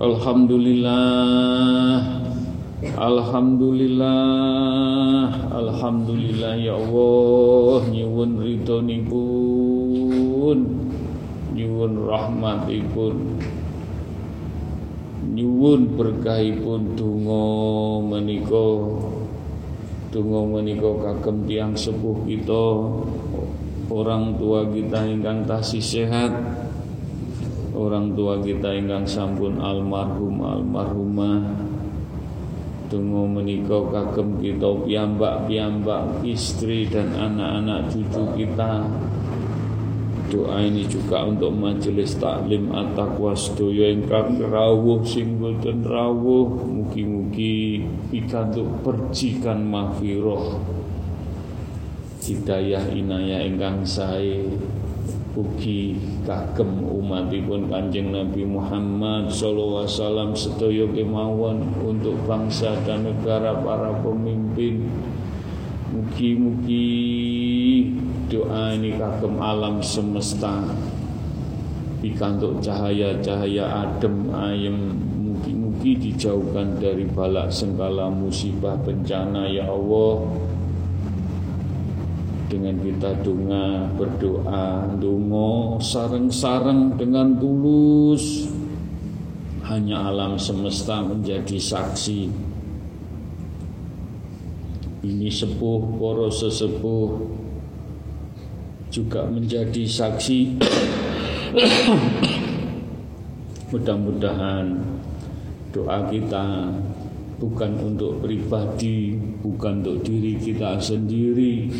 [SPEAKER 1] Alhamdulillah Alhamdulillah Alhamdulillah ya Allah nyuwun ridhonipun nyuwun rahmatipun nyuwun berkahipun donga menika donga menika kagem tiyang sepuh kita orang tua kita ingkang tasih sehat orang tua kita ingkang sampun almarhum almarhumah Tunggu menikah kagem kita piyambak-piyambak istri dan anak-anak cucu kita. Doa ini juga untuk majelis taklim at-taqwa sedaya ingkang rawuh sing boten rawuh. Mugi-mugi pikantuk percikan mahfirah hidayah inayah ingkang sae ugi kagem umatipun Kanjeng Nabi Muhammad sallallahu alaihi kemawon untuk bangsa dan negara para pemimpin. Mugi-mugi doa ini kagem alam semesta. Pikantuk cahaya-cahaya adem ayem mugi-mugi dijauhkan dari balak sengkala musibah bencana ya Allah dengan kita dunga berdoa dungo sareng-sareng dengan tulus. Hanya alam semesta menjadi saksi. Ini sepuh poros sesepuh juga menjadi saksi. Mudah-mudahan doa kita bukan untuk pribadi bukan untuk diri kita sendiri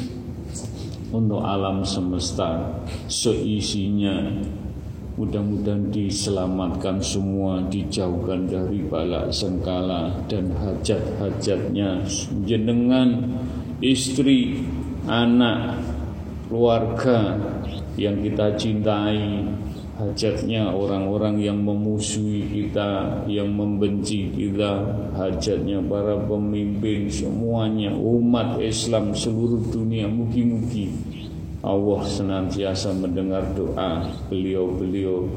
[SPEAKER 1] untuk alam semesta seisinya mudah-mudahan diselamatkan semua dijauhkan dari balak sengkala dan hajat-hajatnya. Jenengan istri anak keluarga yang kita cintai hajatnya orang-orang yang memusuhi kita yang membenci kita. Hajatnya para pemimpin semuanya umat Islam seluruh dunia mugi-mugi Allah senantiasa mendengar doa beliau-beliau.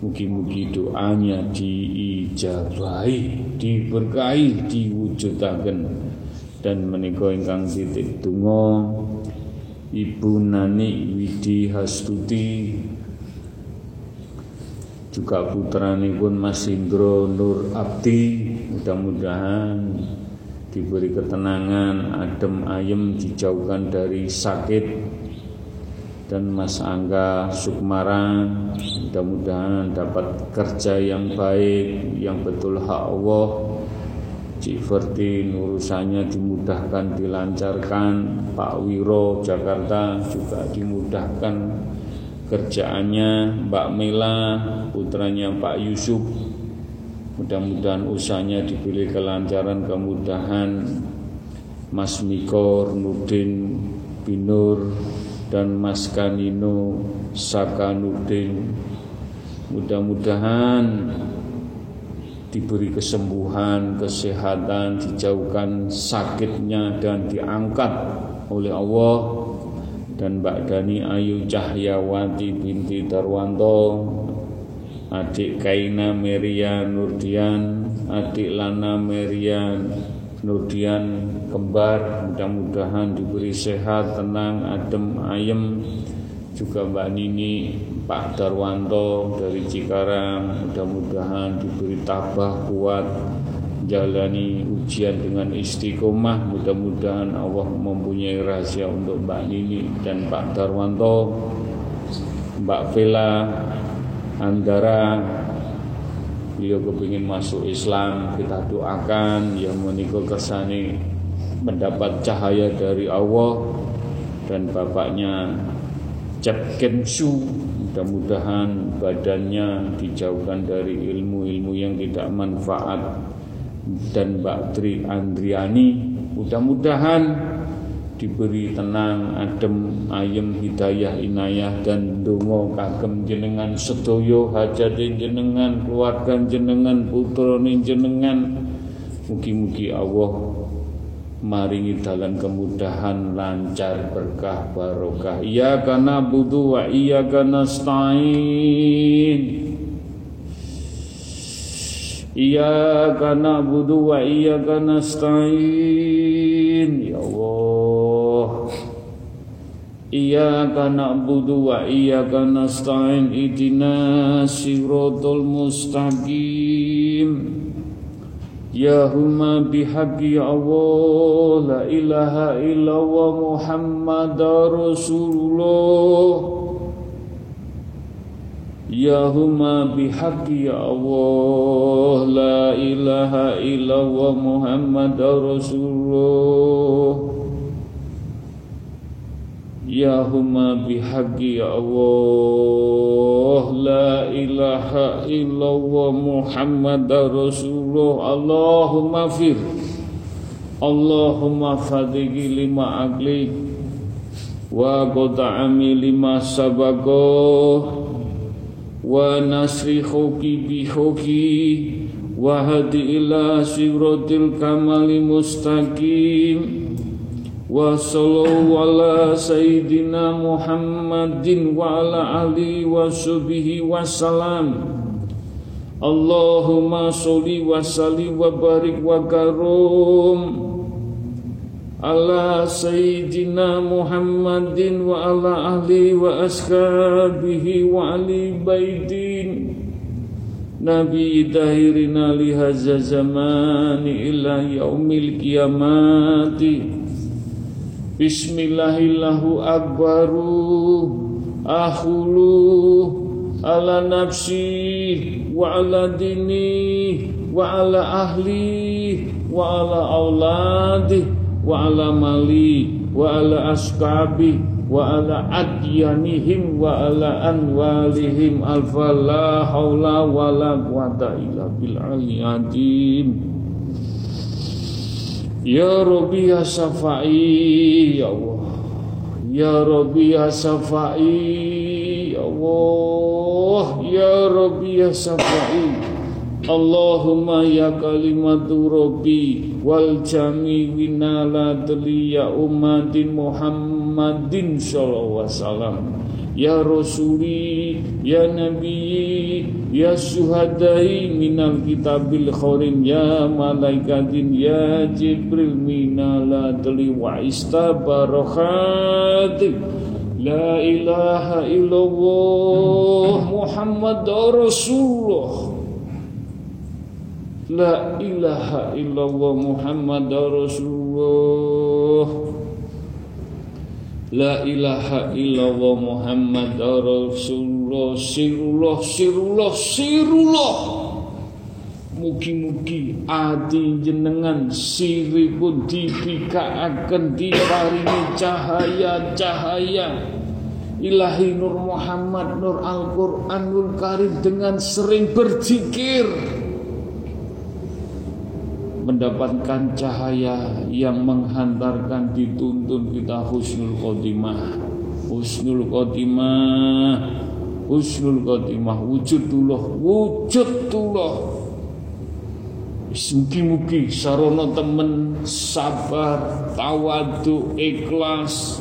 [SPEAKER 1] Mugi-mugi doanya diijabahi, diberkahi, diwujudaken. Dan menika ingkang titik donga Ibu Nani Widi Hastuti juga putrani pun Mas Indro Nur Abdi mudah-mudahan diberi ketenangan adem ayem dijauhkan dari sakit. Dan Mas Angga Sukmara mudah-mudahan dapat kerja yang baik yang betul hak Allah. Cik urusannya dimudahkan, dilancarkan. Pak Wiro Jakarta juga dimudahkan kerjaannya Mbak Mela putranya Pak Yusuf. Mudah-mudahan usahanya dipilih kelancaran kemudahan. Mas Mikor Nudin Binur dan Mas Kanino Sakanudin mudah-mudahan diberi kesembuhan, kesehatan, dijauhkan sakitnya dan diangkat oleh Allah dan Mbak Dani Ayu Cahyawati binti Darwanto adik Kaina Merian Nurdian adik Lana Merian Nurdian kembar mudah-mudahan diberi sehat tenang adem ayem. Juga Mbak Nini Pak Darwanto dari Cikarang mudah-mudahan diberi tabah kuat jalani ujian dengan istiqomah. Mudah-mudahan Allah mempunyai rahasia untuk Mbak Nini dan Pak Darwanto Mbak Vela Andara. Beliau kepingin masuk Islam kita doakan yang menikah kersani mendapat cahaya dari Allah dan bapaknya Cap Kensu mudah-mudahan badannya dijauhkan dari ilmu-ilmu yang tidak manfaat dan Mbak Tri Andriani mudah-mudahan diberi tenang, adem, ayem, hidayah, inayah dan dongo kagem jenengan sedoyo hajat jenengan keluarga jenengan putra jenengan. Mugi-mugi Allah maringi dalan kemudahan lancar berkah barokah. Iya kana budu wa iya kana stain iya kana budu wa kana stain ya Allah. Iya kana budu wa kana stain idina siratal mustaqim. Ya huma bihaqi Allah La ilaha illallah Muhammad Rasulullah Ya huma bihaqi Allah La ilaha illallah Muhammad Rasulullah. Ya huma bihaqi ya Allah La ilaha illallah Muhammad Rasulullah. Allahumma fir Allahumma fadigi lima aglik Wa qota'ami lima sabako Wa nasri khoki bihoki Wa hadi ila siratil kamali mustaqim wa sallallahu ala sayyidina Muhammadin wa ala ali wa sahbihi wa wa wa wa ala sayyidina Muhammadin wa ala ahli wa ashabihi wa ali baitin. Nabi dahirina lihaza zamani ila yaumil kiamati Bismillahillahu Wa ala mali Wa ala askabi Wa ala adyanihim Wa ala anwalihim. Alfa la hawla Wa la quwata illa bil aliyadim Ya Rabbi ya Safai Ya Allah. Ya Rabbi ya Safai Ya Allah. Ya Rabbi ya Safai Allahumma ya kalimatu Rabbi Wal jami winala ya umatin Muhammadin Sallallahu alaihi wasallam. Ya Rasuli Ya Nabi Ya Suhadai Minal Kitabil Khorin Ya Malaikatin Ya Jibril Minal Adli Wa Istabarokhati La ilaha illallah Muhammad Rasulullah La ilaha illallah Muhammad Rasulullah. La ilaha illallah Muhammad Rasulullah. Sirullah Sirullah Sirullah. Mugi-mugi ati jenengan siripun dibikaaken diparingi cahaya-cahaya Ilahi Nur Muhammad Nur Al-Quranul Karim dengan sering berzikir mendapatkan cahaya yang menghantarkan dituntun kita husnul khotimah. Husnul khotimah. Husnul khotimah. Wujudullah wujudullah Mugi-mugi sarono temen sabar, tawadu, ikhlas,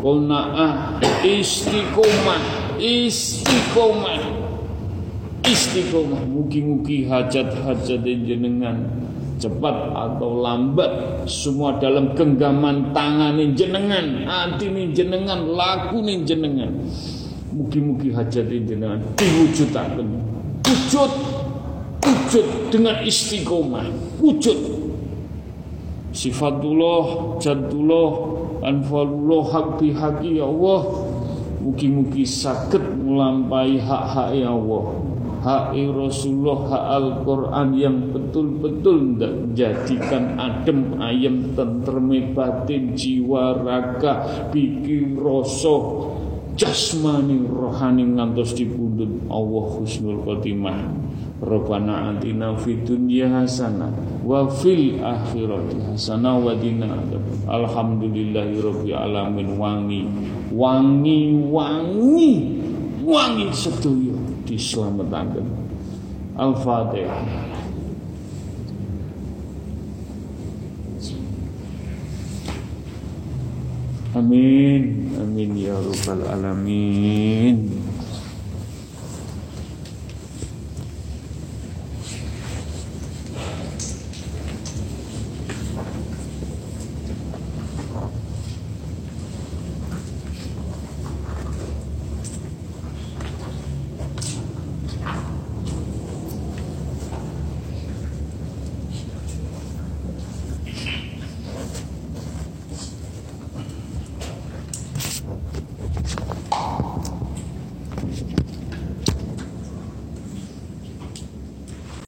[SPEAKER 1] kona'ah, istiqomah, istiqomah, istiqomah. Mugi-mugi hajat-hajat jenengan cepat atau lambat semua dalam genggaman tangan jenengan hati jenengan laku jenengan. Mugi-mugi hajat jenengan diwujudaken wujud wujud dengan istiqomah. Wujud. Sifatullah jadullah anfalullah hak bihaqi ya Allah. Mugi-mugi sakit melampai hak-hak ya Allah hak Rasulullah hak Al-Quran yang betul-betul jadikan adem ayam tentrem batin jiwa raga pikir rasa jasmani rohani ngantos dipundhut Allah husnul khotimah. Rabbana atina fid dunya hasanah wa fil akhirati hasanah wa qina Alhamdulillahi alamin. Wangi wangi wangi wangi sedoyo diselamatkan. Al-Fatihah Amin. Amin ya Rabbal Alamin